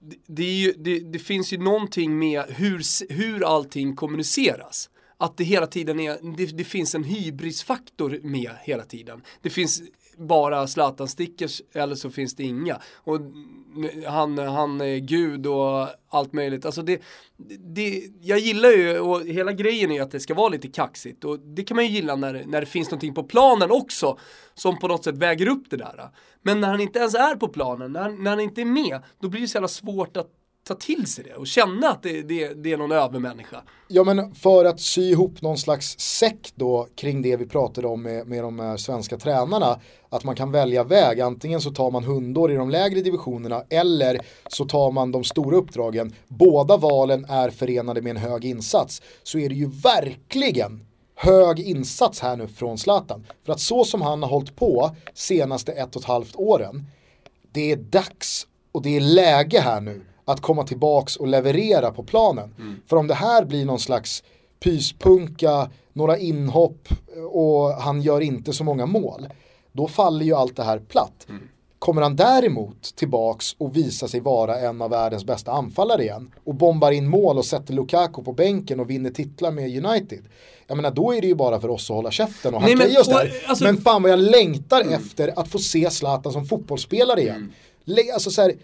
Det, det, ju, det, det, finns ju någonting med hur, hur allting kommuniceras att det hela tiden är, det, det, finns en hybrisfaktor med hela tiden. Det finns bara Zlatan-stickers eller så finns det inga. Och han, han är gud och allt möjligt. Alltså det, det, jag gillar ju, och hela grejen är ju att det ska vara lite kaxigt. Och det kan man ju gilla när, när det finns någonting på planen också som på något sätt väger upp det där. Men när han inte ens är på planen, när, när han inte är med, då blir det så jävla svårt att ta till sig det och känna att det, det, det är någon övermänniska. Ja men för att sy ihop någon slags säck då kring det vi pratade om med, med de här svenska tränarna. Att man kan välja väg, antingen så tar man hundår i de lägre divisionerna eller så tar man de stora uppdragen. Båda valen är förenade med en hög insats. Så är det ju verkligen hög insats här nu från Zlatan. För att så som han har hållit på senaste ett och ett halvt åren, det är dags och det är läge här nu att komma tillbaks och leverera på planen. Mm. För om det här blir någon slags pyspunka, några inhopp och han gör inte så många mål, då faller ju allt det här platt. Mm. Kommer han däremot tillbaks och visar sig vara en av världens bästa anfallare igen och bombar in mål och sätter Lukaku på bänken och vinner titlar med United. Jag menar då är det ju bara för oss att hålla käften och hacka i oss där. Alltså, men fan vad jag längtar mm. efter att få se Zlatan som fotbollsspelare igen. Mm. Alltså så här,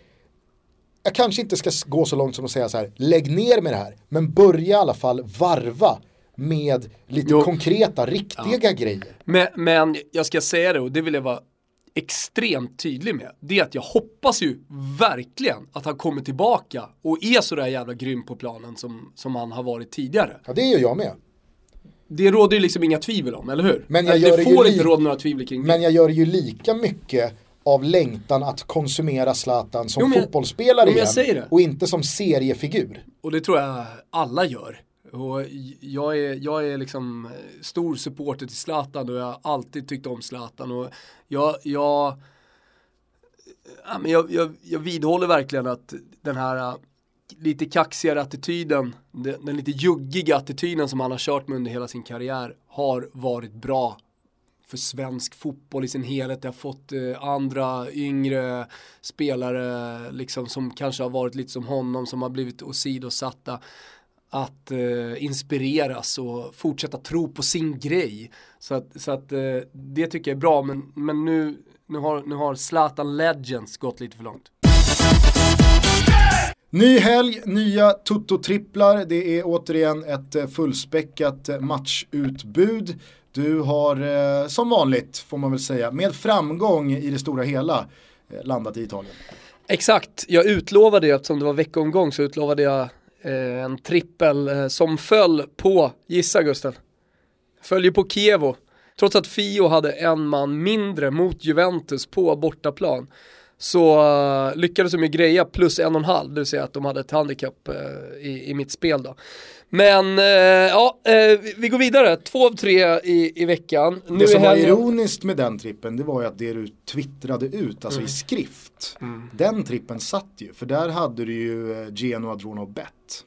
jag kanske inte ska gå så långt som att säga så här, lägg ner med det här, men börja i alla fall varva med lite jo. konkreta, riktiga ja. grejer. Men, men jag ska säga det och det vill jag vara extremt tydlig med. Det är att jag hoppas ju verkligen att han kommer tillbaka och är sådär jävla grym på planen som, som han har varit tidigare. Ja det gör jag med. Det råder ju liksom inga tvivel om, eller hur? Men jag det får inte råda några tvivel kring det. Men jag gör ju lika mycket av längtan att konsumera Zlatan som jo, fotbollsspelare igen och inte som seriefigur. Och det tror jag alla gör. Och jag är, jag är liksom stor supporter till Zlatan och jag har alltid tyckt om Zlatan och jag, jag, ja, men jag, jag, jag vidhåller verkligen att den här lite kaxigare attityden, den, den lite juggiga attityden som han har kört med under hela sin karriär har varit bra för svensk fotboll i sin helhet. Det har fått eh, andra yngre spelare liksom, som kanske har varit lite som honom som har blivit åsidosatta att eh, inspireras och fortsätta tro på sin grej. Så att, så att eh, det tycker jag är bra men, men nu, nu, har, nu har Zlatan Legends gått lite för långt. Ny helg, nya Toto-tripplar. Det är återigen ett eh, fullspäckat eh, matchutbud. Du har eh, som vanligt, får man väl säga, med framgång i det stora hela eh, landat i Italien. Exakt, jag utlovade ju, eftersom det var veckomgång så utlovade jag eh, en trippel eh, som föll på, gissa Gusten, följer på Kievo. Trots att Fio hade en man mindre mot Juventus på bortaplan så uh, lyckades de ju greja plus en och en halv, det vill säga att de hade ett handikapp uh, i, i mitt spel då. Men uh, ja, vi går vidare, två av tre i, i veckan. Nu det som var ironiskt med den trippen, det var ju att det du twittrade ut, alltså mm. i skrift, mm. den trippen satt ju, för där hade du ju Genoa Drono Bet.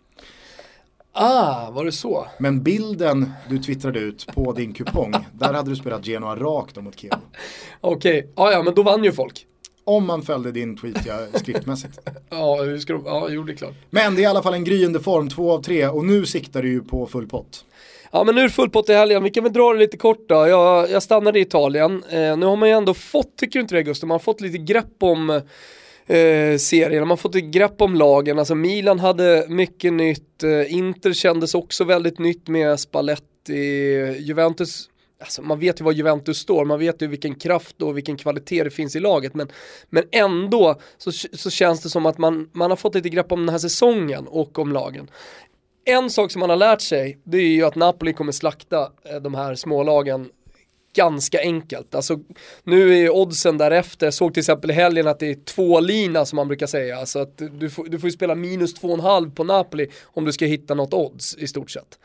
Ah, var det så? Men bilden du twittrade ut på din kupong, där hade du spelat Genoa rakt mot Kiev. Okej, okay. ah, ja men då vann ju folk. Om man följde din tweet ja, skriftmässigt. ja, hur ska de, ja, jo det är klart. Men det är i alla fall en gryende form, två av tre och nu siktar du ju på full pott. Ja men nu är det full pott i helgen, vi kan väl dra det lite kort då. Jag, jag stannade i Italien. Eh, nu har man ju ändå fått, tycker du inte det Gustav, man har fått lite grepp om eh, serien, man fått ett grepp om lagen. Alltså Milan hade mycket nytt, eh, Inter kändes också väldigt nytt med Spalletti, Juventus Alltså man vet ju var Juventus står, man vet ju vilken kraft och vilken kvalitet det finns i laget. Men, men ändå så, så känns det som att man, man har fått lite grepp om den här säsongen och om lagen. En sak som man har lärt sig, det är ju att Napoli kommer slakta eh, de här smålagen ganska enkelt. Alltså, nu är oddsen därefter, jag såg till exempel i helgen att det är två lina som man brukar säga. Alltså att du får, du får ju spela minus två och en halv på Napoli om du ska hitta något odds i stort sett.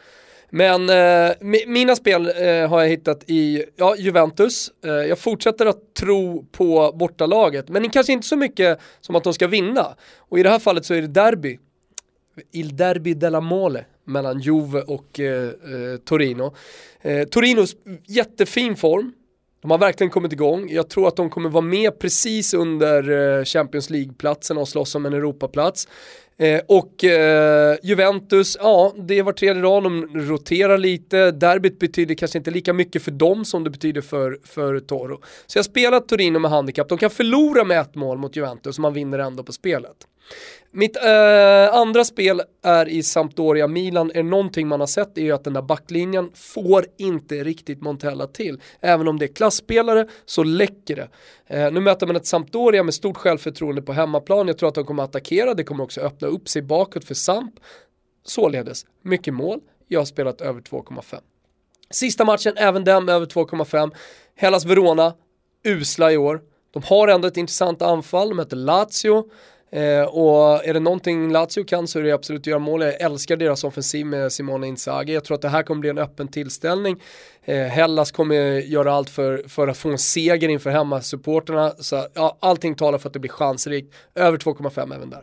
Men eh, mina spel eh, har jag hittat i ja, Juventus. Eh, jag fortsätter att tro på bortalaget, men kanske inte så mycket som att de ska vinna. Och i det här fallet så är det derby. Il derby della mole mellan Juve och eh, eh, Torino. Eh, Torinos jättefin form, de har verkligen kommit igång. Jag tror att de kommer vara med precis under eh, Champions League-platsen och slåss om en Europaplats. Eh, och eh, Juventus, ja det var tredje dagen, de roterar lite. Derbyt betyder kanske inte lika mycket för dem som det betyder för, för Toro. Så jag spelar Torino med handikapp, de kan förlora med ett mål mot Juventus, man vinner ändå på spelet. Mitt eh, andra spel är i Sampdoria Milan. Är det någonting man har sett är ju att den där backlinjen får inte riktigt Montella till. Även om det är klassspelare så läcker det. Eh, nu möter man ett Sampdoria med stort självförtroende på hemmaplan. Jag tror att de kommer attackera. Det kommer också öppna upp sig bakåt för Samp. Således, mycket mål. Jag har spelat över 2,5. Sista matchen, även den över 2,5. Hellas Verona, usla i år. De har ändå ett intressant anfall, de möter Lazio. Eh, och är det någonting Lazio kan så är det absolut att göra mål. Jag älskar deras offensiv med Simone Inzaghi. Jag tror att det här kommer bli en öppen tillställning. Eh, Hellas kommer göra allt för, för att få en seger inför hemmasupporterna. Så ja, allting talar för att det blir chansrikt. Över 2,5 även där.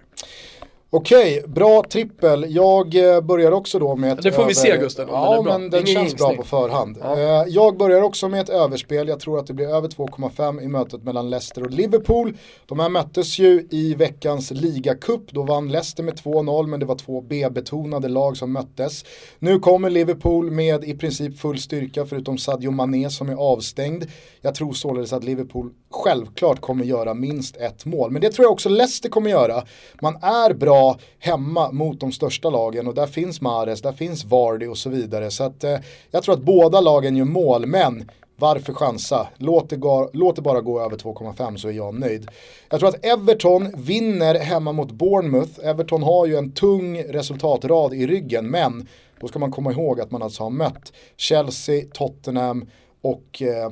Okej, bra trippel. Jag eh, börjar också då med ett Det får över... vi se Gusten. Ja, men den känns bra på förhand. Ja. Eh, jag börjar också med ett överspel. Jag tror att det blir över 2,5 i mötet mellan Leicester och Liverpool. De här möttes ju i veckans ligacup. Då vann Leicester med 2-0 men det var två B-betonade lag som möttes. Nu kommer Liverpool med i princip full styrka förutom Sadio Mané som är avstängd. Jag tror således att Liverpool självklart kommer göra minst ett mål. Men det tror jag också Leicester kommer göra. Man är bra hemma mot de största lagen och där finns Mares, där finns Vardy och så vidare. Så att, eh, jag tror att båda lagen gör mål, men varför chansa? Låt det, gå, låt det bara gå över 2,5 så är jag nöjd. Jag tror att Everton vinner hemma mot Bournemouth. Everton har ju en tung resultatrad i ryggen, men då ska man komma ihåg att man alltså har mött Chelsea, Tottenham och eh,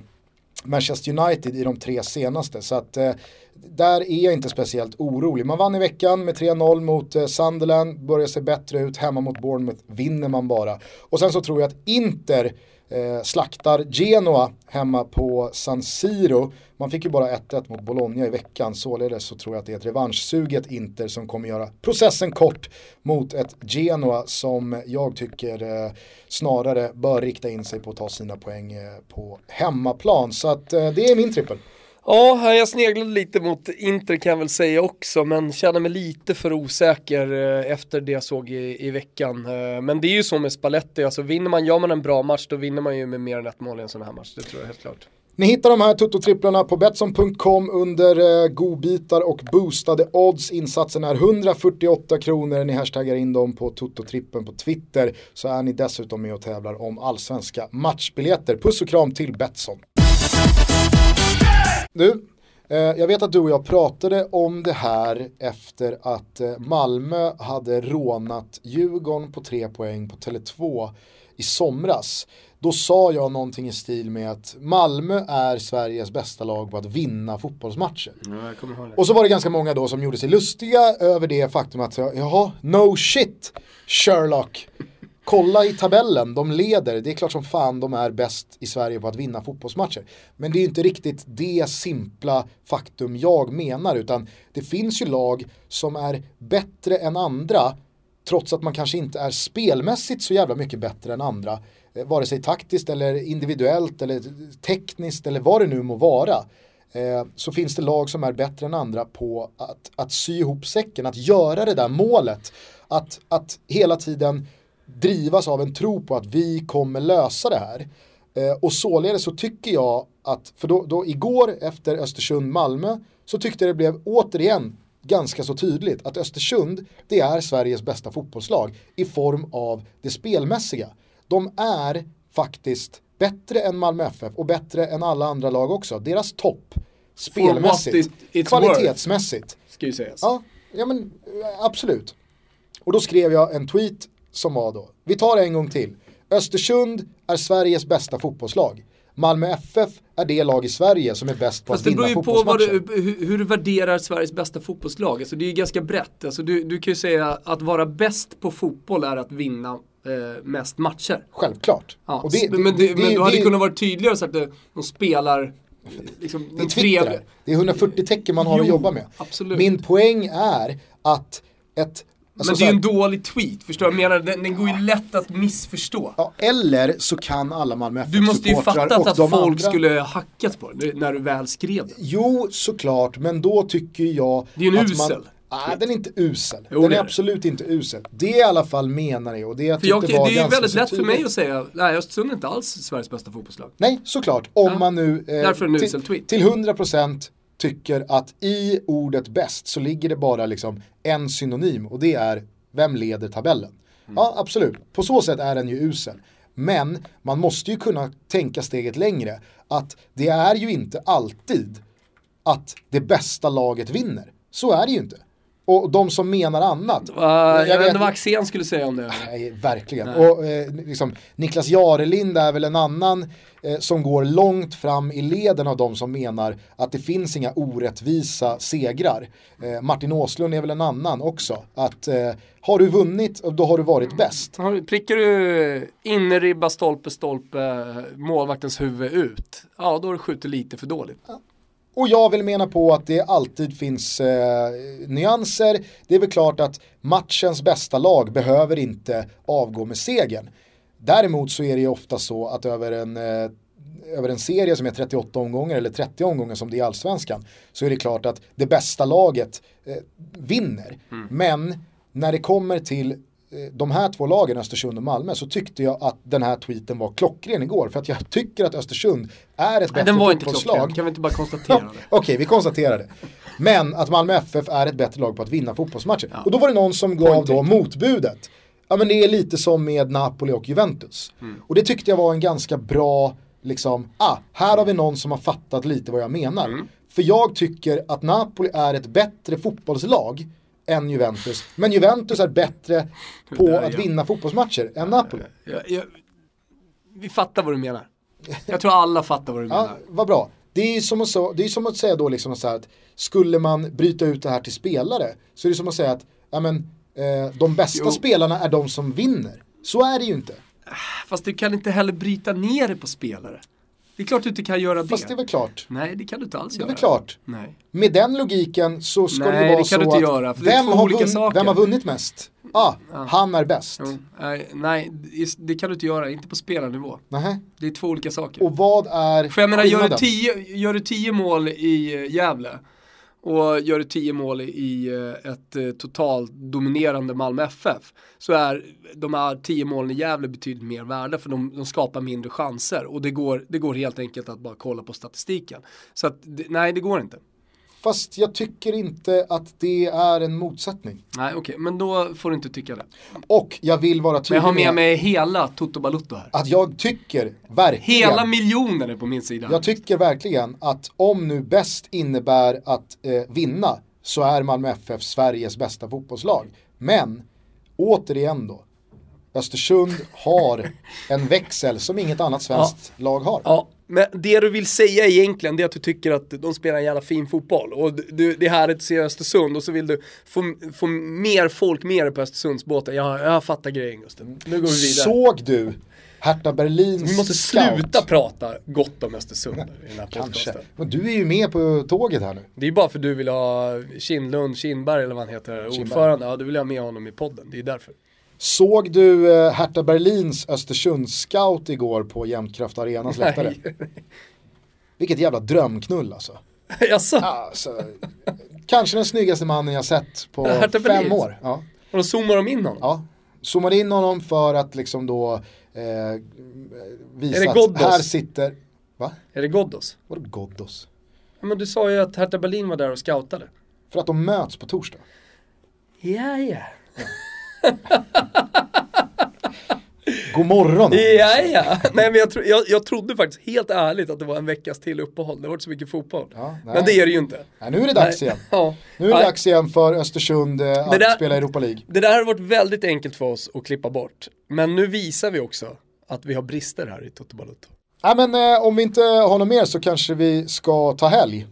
Manchester United i de tre senaste. Så att eh, där är jag inte speciellt orolig. Man vann i veckan med 3-0 mot eh, Sunderland, börjar se bättre ut, hemma mot Bournemouth vinner man bara. Och sen så tror jag att Inter eh, slaktar Genoa hemma på San Siro. Man fick ju bara 1-1 mot Bologna i veckan, således så tror jag att det är ett revanschsuget Inter som kommer göra processen kort mot ett Genoa som jag tycker eh, snarare bör rikta in sig på att ta sina poäng eh, på hemmaplan. Så att eh, det är min trippel. Ja, jag sneglade lite mot Inter kan jag väl säga också, men känner mig lite för osäker eh, efter det jag såg i, i veckan. Eh, men det är ju så med Spalletti, alltså vinner man, gör man en bra match, då vinner man ju med mer än ett mål i en sån här match, det tror jag helt klart. Ni hittar de här tuttotripplarna på Betsson.com under eh, godbitar och boostade odds. Insatsen är 148 kronor. Ni hashtaggar in dem på tuttotrippen på Twitter så är ni dessutom med och tävlar om allsvenska matchbiljetter. Puss och kram till Betsson. Du, eh, jag vet att du och jag pratade om det här efter att eh, Malmö hade rånat Djurgården på tre poäng på Tele2 i somras. Då sa jag någonting i stil med att Malmö är Sveriges bästa lag på att vinna fotbollsmatcher. Ja, och så var det ganska många då som gjorde sig lustiga över det faktum att, jaha, no shit Sherlock. Kolla i tabellen, de leder. Det är klart som fan de är bäst i Sverige på att vinna fotbollsmatcher. Men det är ju inte riktigt det simpla faktum jag menar, utan det finns ju lag som är bättre än andra, trots att man kanske inte är spelmässigt så jävla mycket bättre än andra. Eh, vare sig taktiskt eller individuellt eller tekniskt eller vad det nu må vara. Eh, så finns det lag som är bättre än andra på att, att sy ihop säcken, att göra det där målet. Att, att hela tiden drivas av en tro på att vi kommer lösa det här. Eh, och således så tycker jag att, för då, då igår efter Östersund-Malmö så tyckte det blev återigen ganska så tydligt att Östersund det är Sveriges bästa fotbollslag i form av det spelmässiga. De är faktiskt bättre än Malmö FF och bättre än alla andra lag också. Deras topp spelmässigt, it, kvalitetsmässigt. Ska ju sägas. Ja, ja men eh, absolut. Och då skrev jag en tweet som var då, vi tar det en gång till. Östersund är Sveriges bästa fotbollslag. Malmö FF är det lag i Sverige som är bäst på Fast att vinna fotbollsmatcher. det beror ju på du, hur, hur, du värderar Sveriges bästa fotbollslag. Alltså det är ju ganska brett. Alltså du, du kan ju säga att vara bäst på fotboll är att vinna eh, mest matcher. Självklart. Ja, det, det, men, det, men du hade kunnat vara tydligare och sagt att de spelar liksom, det är Twitter. Det är 140 tecken man har jo, att jobba med. Absolut. Min poäng är att ett Alltså, men det är ju en dålig tweet, förstår du? Jag menar, den, den går ju lätt att missförstå. Ja, eller så kan alla Malmö FF Du måste ju fattat att folk andra... skulle hackat på det när du väl skrev det. Jo, såklart, men då tycker jag Det är ju en usel. Man... Nej, den är inte usel. Jo, den är, är absolut inte usel. Det i alla fall menar jag och det jag jag, Det är ju väldigt lätt för mig att säga, nej Östersund är inte alls Sveriges bästa fotbollslag. Nej, såklart. Om ja. man nu eh, Därför en usel tweet. till 100% tycker att i ordet bäst så ligger det bara liksom en synonym och det är vem leder tabellen. Mm. Ja, absolut. På så sätt är den ju usel. Men man måste ju kunna tänka steget längre. Att det är ju inte alltid att det bästa laget vinner. Så är det ju inte. Och de som menar annat. Uh, jag, jag vet inte vad Axén skulle säga om det. Nej, verkligen. Nej. Och eh, liksom, Niklas Jarelind är väl en annan eh, som går långt fram i leden av de som menar att det finns inga orättvisa segrar. Eh, Martin Åslund är väl en annan också. Att eh, har du vunnit, då har du varit bäst. Prickar du innerribba, stolpe, stolpe, målvaktens huvud ut, ja då har du skjutit lite för dåligt. Ja. Och jag vill mena på att det alltid finns eh, nyanser. Det är väl klart att matchens bästa lag behöver inte avgå med segern. Däremot så är det ju ofta så att över en, eh, över en serie som är 38 omgångar eller 30 omgångar som det är i allsvenskan så är det klart att det bästa laget eh, vinner. Mm. Men när det kommer till de här två lagen, Östersund och Malmö, så tyckte jag att den här tweeten var klockren igår. För att jag tycker att Östersund är ett bättre den var fotbollslag. Inte kan vi inte bara konstatera det? Okej, okay, vi konstaterar det. Men att Malmö FF är ett bättre lag på att vinna fotbollsmatcher. Ja. Och då var det någon som gav då motbudet. Ja men det är lite som med Napoli och Juventus. Mm. Och det tyckte jag var en ganska bra, liksom, ah, här har vi någon som har fattat lite vad jag menar. Mm. För jag tycker att Napoli är ett bättre fotbollslag än Juventus. Men Juventus är bättre på där, att ja. vinna fotbollsmatcher än Napoli. Ja, ja, vi fattar vad du menar. Jag tror alla fattar vad du menar. Ja, vad bra. Det är som att, det är som att säga då liksom så att skulle man bryta ut det här till spelare så är det som att säga att ja, men, eh, de bästa jo. spelarna är de som vinner. Så är det ju inte. Fast du kan inte heller bryta ner det på spelare. Det är klart du inte kan göra det. Fast det är väl klart. Nej, det kan du inte alls göra. Det är väl klart. Nej. Med den logiken så ska Nej, det vara det så att göra, vem, har vunn, vem har vunnit mest? Ah, ja. han är bäst. Jo. Nej, det kan du inte göra, inte på spelarnivå. Nej. Det är två olika saker. Och vad är För jag menar, gör du, tio, gör du tio mål i Gävle och gör du 10 mål i eh, ett eh, totalt dominerande Malmö FF så är de här 10 målen i Gävle betydligt mer värda för de, de, skapar mindre chanser och det går, det går helt enkelt att bara kolla på statistiken. Så att, nej det går inte. Fast jag tycker inte att det är en motsättning. Nej okej, okay. men då får du inte tycka det. Och jag vill vara tydlig med. jag har med mig hela Toto Balutto här. Att jag tycker verkligen. Hela miljoner är på min sida. Jag tycker verkligen att om nu bäst innebär att eh, vinna så är Malmö FF Sveriges bästa fotbollslag. Men återigen då. Östersund har en växel som inget annat svenskt ja. lag har. Ja, men det du vill säga egentligen det är att du tycker att de spelar en jävla fin fotboll och du, det är härligt att se Östersund och så vill du få, få mer folk med på Östersundsbåten. Jag, jag fattar grejen Gusten. Nu går vi vidare. Såg du Hertha Berlins Vi måste scout. sluta prata gott om Östersund i den här Kanske. Men du är ju med på tåget här nu. Det är bara för att du vill ha Kindlund, Kindberg eller vad han heter, Kindberg. ordförande. Ja, du vill ha med honom i podden. Det är därför. Såg du eh, Hertha Berlins Östersund-scout igår på Jämtkraft Arenas läktare? Vilket jävla drömknull alltså. Jaså? Alltså, kanske den snyggaste mannen jag sett på Hertha fem Berlin. år. Ja. Och då zoomar de in honom? Ja, zoomar in honom för att liksom då eh, visa att här sitter, va? Är det Ghoddos? Vadå Ghoddos? Ja, men du sa ju att Hertha Berlin var där och scoutade. För att de möts på torsdag. Ja, ja. ja. God morgon. Ja, ja. Nej, men jag, tro, jag, jag trodde faktiskt helt ärligt att det var en veckas till uppehåll. Det har varit så mycket fotboll. Ja, men det är det ju inte. Nej, nu är det dags nej. igen. Ja. Nu är det nej. dags igen för Östersund eh, att där, spela Europa League. Det där har varit väldigt enkelt för oss att klippa bort. Men nu visar vi också att vi har brister här i Toto Balotto. Ja, men eh, om vi inte har något mer så kanske vi ska ta helg.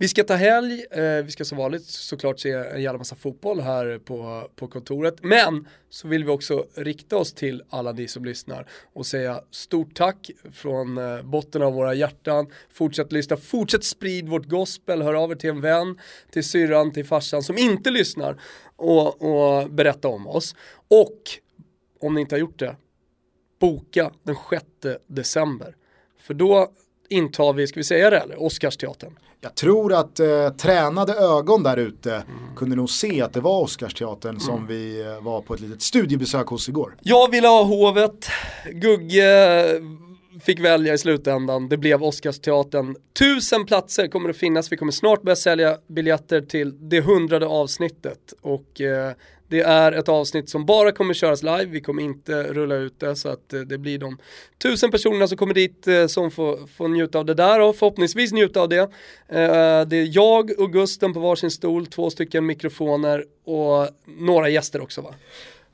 Vi ska ta helg, eh, vi ska som vanligt såklart se en jävla massa fotboll här på, på kontoret. Men så vill vi också rikta oss till alla ni som lyssnar och säga stort tack från eh, botten av våra hjärtan. Fortsätt lyssna, fortsätt sprid vårt gospel, hör av er till en vän, till syrran, till farsan som inte lyssnar och, och berätta om oss. Och om ni inte har gjort det, boka den 6 december. För då intar vi, ska vi säga det eller, Oscarsteatern. Jag tror att eh, tränade ögon där ute mm. kunde nog se att det var Oscarsteatern mm. som vi eh, var på ett litet studiebesök hos igår. Jag ville ha Hovet, Gugge fick välja i slutändan, det blev Oscarsteatern. Tusen platser kommer att finnas, vi kommer snart börja sälja biljetter till det hundrade avsnittet och eh, det är ett avsnitt som bara kommer köras live, vi kommer inte rulla ut det så att eh, det blir de tusen personerna som kommer dit eh, som får, får njuta av det där och förhoppningsvis njuta av det. Eh, det är jag och Gusten på varsin stol, två stycken mikrofoner och några gäster också va?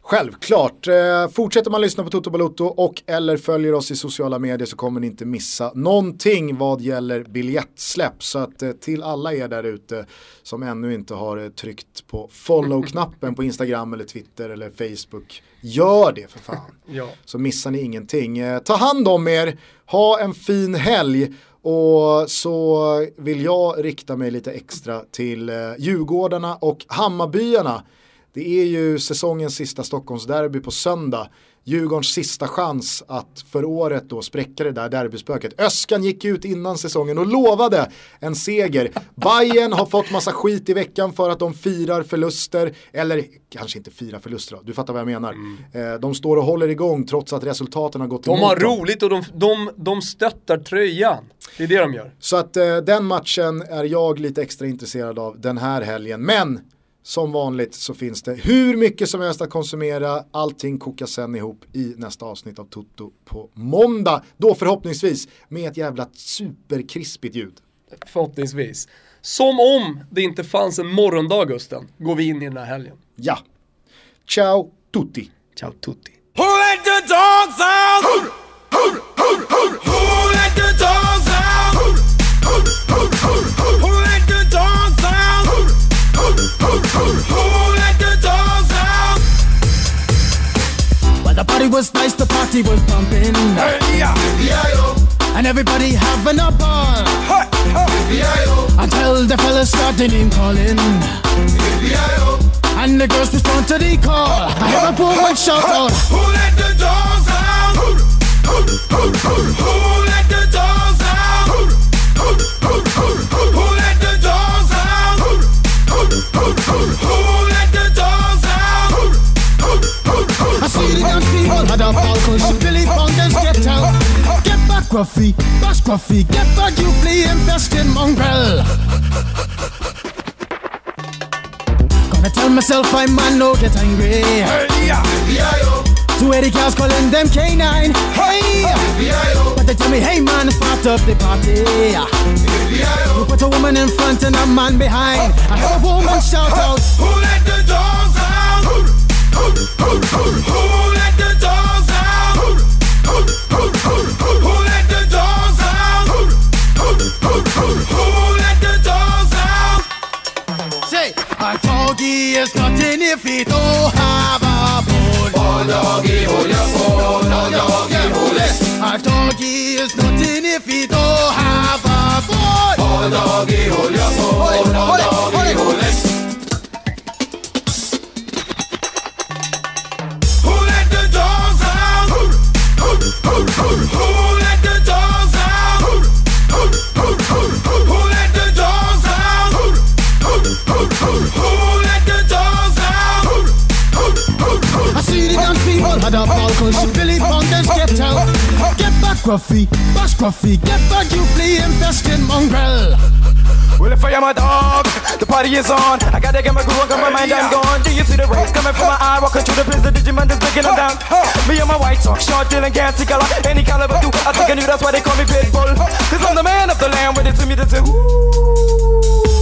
Självklart. Eh, fortsätter man lyssna på Toto Balotto och eller följer oss i sociala medier så kommer ni inte missa någonting vad gäller biljettsläpp. Så att eh, till alla er där ute som ännu inte har eh, tryckt på follow-knappen på Instagram eller Twitter eller Facebook. Gör det för fan. ja. Så missar ni ingenting. Ta hand om er, ha en fin helg och så vill jag rikta mig lite extra till eh, Djurgårdarna och Hammarbyarna det är ju säsongens sista Stockholmsderby på söndag. Djurgårdens sista chans att för året då spräcka det där derbyspöket. Öskan gick ut innan säsongen och lovade en seger. Bayern har fått massa skit i veckan för att de firar förluster, eller kanske inte firar förluster då, du fattar vad jag menar. Mm. Eh, de står och håller igång trots att resultaten har gått emot De har roligt och de, de, de stöttar tröjan. Det är det de gör. Så att eh, den matchen är jag lite extra intresserad av den här helgen. Men som vanligt så finns det hur mycket som helst att konsumera. Allting kokas sen ihop i nästa avsnitt av Toto på måndag. Då förhoppningsvis med ett jävla superkrispigt ljud. Förhoppningsvis. Som om det inte fanns en morgondag Gusten, går vi in i den här helgen. Ja. Ciao tutti. Ciao tutti. Who let the dogs out? Who let the dogs out? Well, the party was nice, the party was pumping. Hey, yeah. And everybody having a ball. Hey, hey. Until the fellas started name calling. And the girls respond to the call. I hear a boom and shout out. Who let the dogs out? Who let the dogs out? Who, let the? I see the dance people had a balcony. She Billy Bond and stepped. Get back, Gruffy. Bash, Gruffy. Get back, you flea infested mongrel. Gonna tell myself I man, no get angry. Hey, yeah, yeah, yo. Two Eddie cows calling them K9. Hey, but they tell me, hey man, start up the party. You put a woman in front and a man behind. I heard a woman shout out, Who let the dogs out? Who let the dogs out? Who let the dogs out? Who let the dogs out? say, a doggy is nothing if he don't have a Oh, doggy, hold your bone. Oh, doggy, hold it. Doggy is nothing if he don't have a bone. Oh, doggy, hold your. Oh, doggy, hold it. Who let the dogs out? Who let the people had a balcony. Billy Fountains get out. Get back, Gruffy. Bash Gruffy. Get back, you flea infested mongrel. Well, if I am a dog, the party is on. I gotta get my groove on, got my mind, I'm gone. Do you see the rays coming from my eye? Walking through the prison, Digimon is breaking them down. Me and my white talk, short, dealing, gassy color. Any caliber, do I think I knew that's why they call me Pitbull. Cause I'm the man of the land, with it to me, a ooh.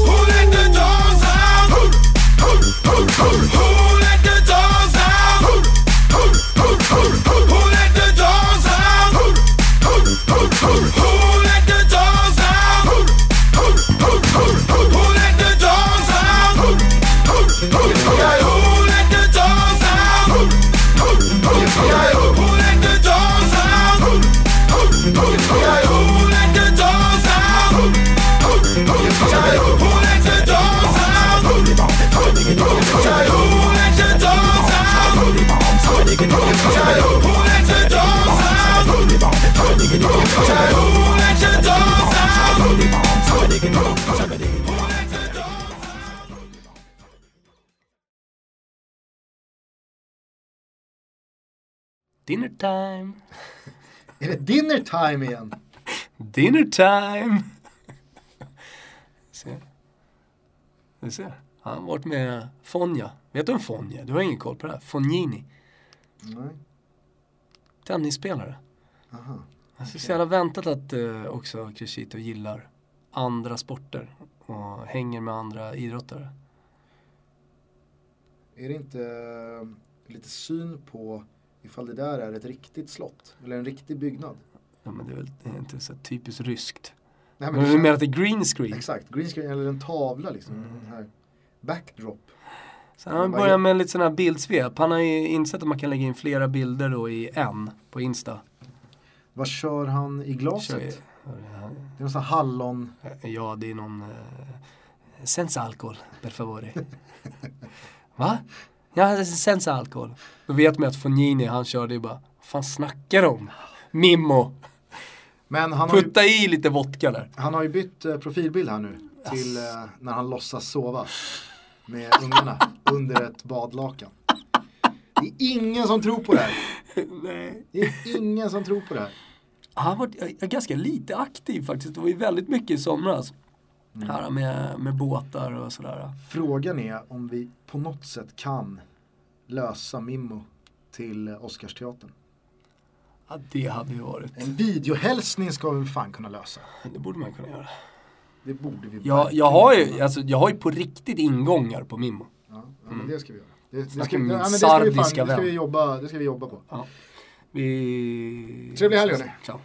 Who let the dogs out? Who let the dogs out? Who let the dogs out? Who let the dogs Dinner time. Är det dinner time igen? Dinner time! Se. Du ser. Han har varit med Fonja. Vet du en Fonja? Du har ingen koll på det här. Fognini. Nej. Tennisspelare. Aha. Alltså så jävla väntat att uh, också Crescito gillar andra sporter och hänger med andra idrottare. Är det inte eh, lite syn på ifall det där är ett riktigt slott? Eller en riktig byggnad? Ja men det är väl det är inte så typiskt ryskt. Nej, Men du menar att det är green screen? Exakt, green screen eller en tavla liksom. Den här backdrop. Har han är- med lite sådana här bildsvep. Han har ju insett att man kan lägga in flera bilder då i en på Insta. Vad kör han i glaset? Kör ju- Det är någon sån här hallon... Ja, det är någon... Uh, senza alcohol, per favore. Va? Ja, senza alcohol. Då vet man att Fognini, han körde ju bara, vad fan snackar de om? Mimmo, Men han har, ju, putta i lite vodka där. han har ju bytt eh, profilbild här nu. Till eh, när han låtsas sova. Med ungarna under ett badlakan. Det är ingen som tror på det här. Nej. Det är ingen som tror på det här. Han var eh, ganska lite aktiv faktiskt. Det var ju väldigt mycket i somras. Mm. Här med, med båtar och sådär. Frågan är om vi på något sätt kan lösa Mimmo till Oscarsteatern. Ja, det hade ju varit. En videohälsning ska vi fan kunna lösa. Det borde man kunna göra. Det borde vi Jag, jag, har ju, alltså, jag har ju på riktigt ingångar på Mimmo. Ja, ja men det ska vi göra. Det, det, ska, ja, min men det, ska vi fan, sardiska det, ska vi jobba, det ska vi jobba på. Ja. Vi... Trevlig helg, hörni. Ciao.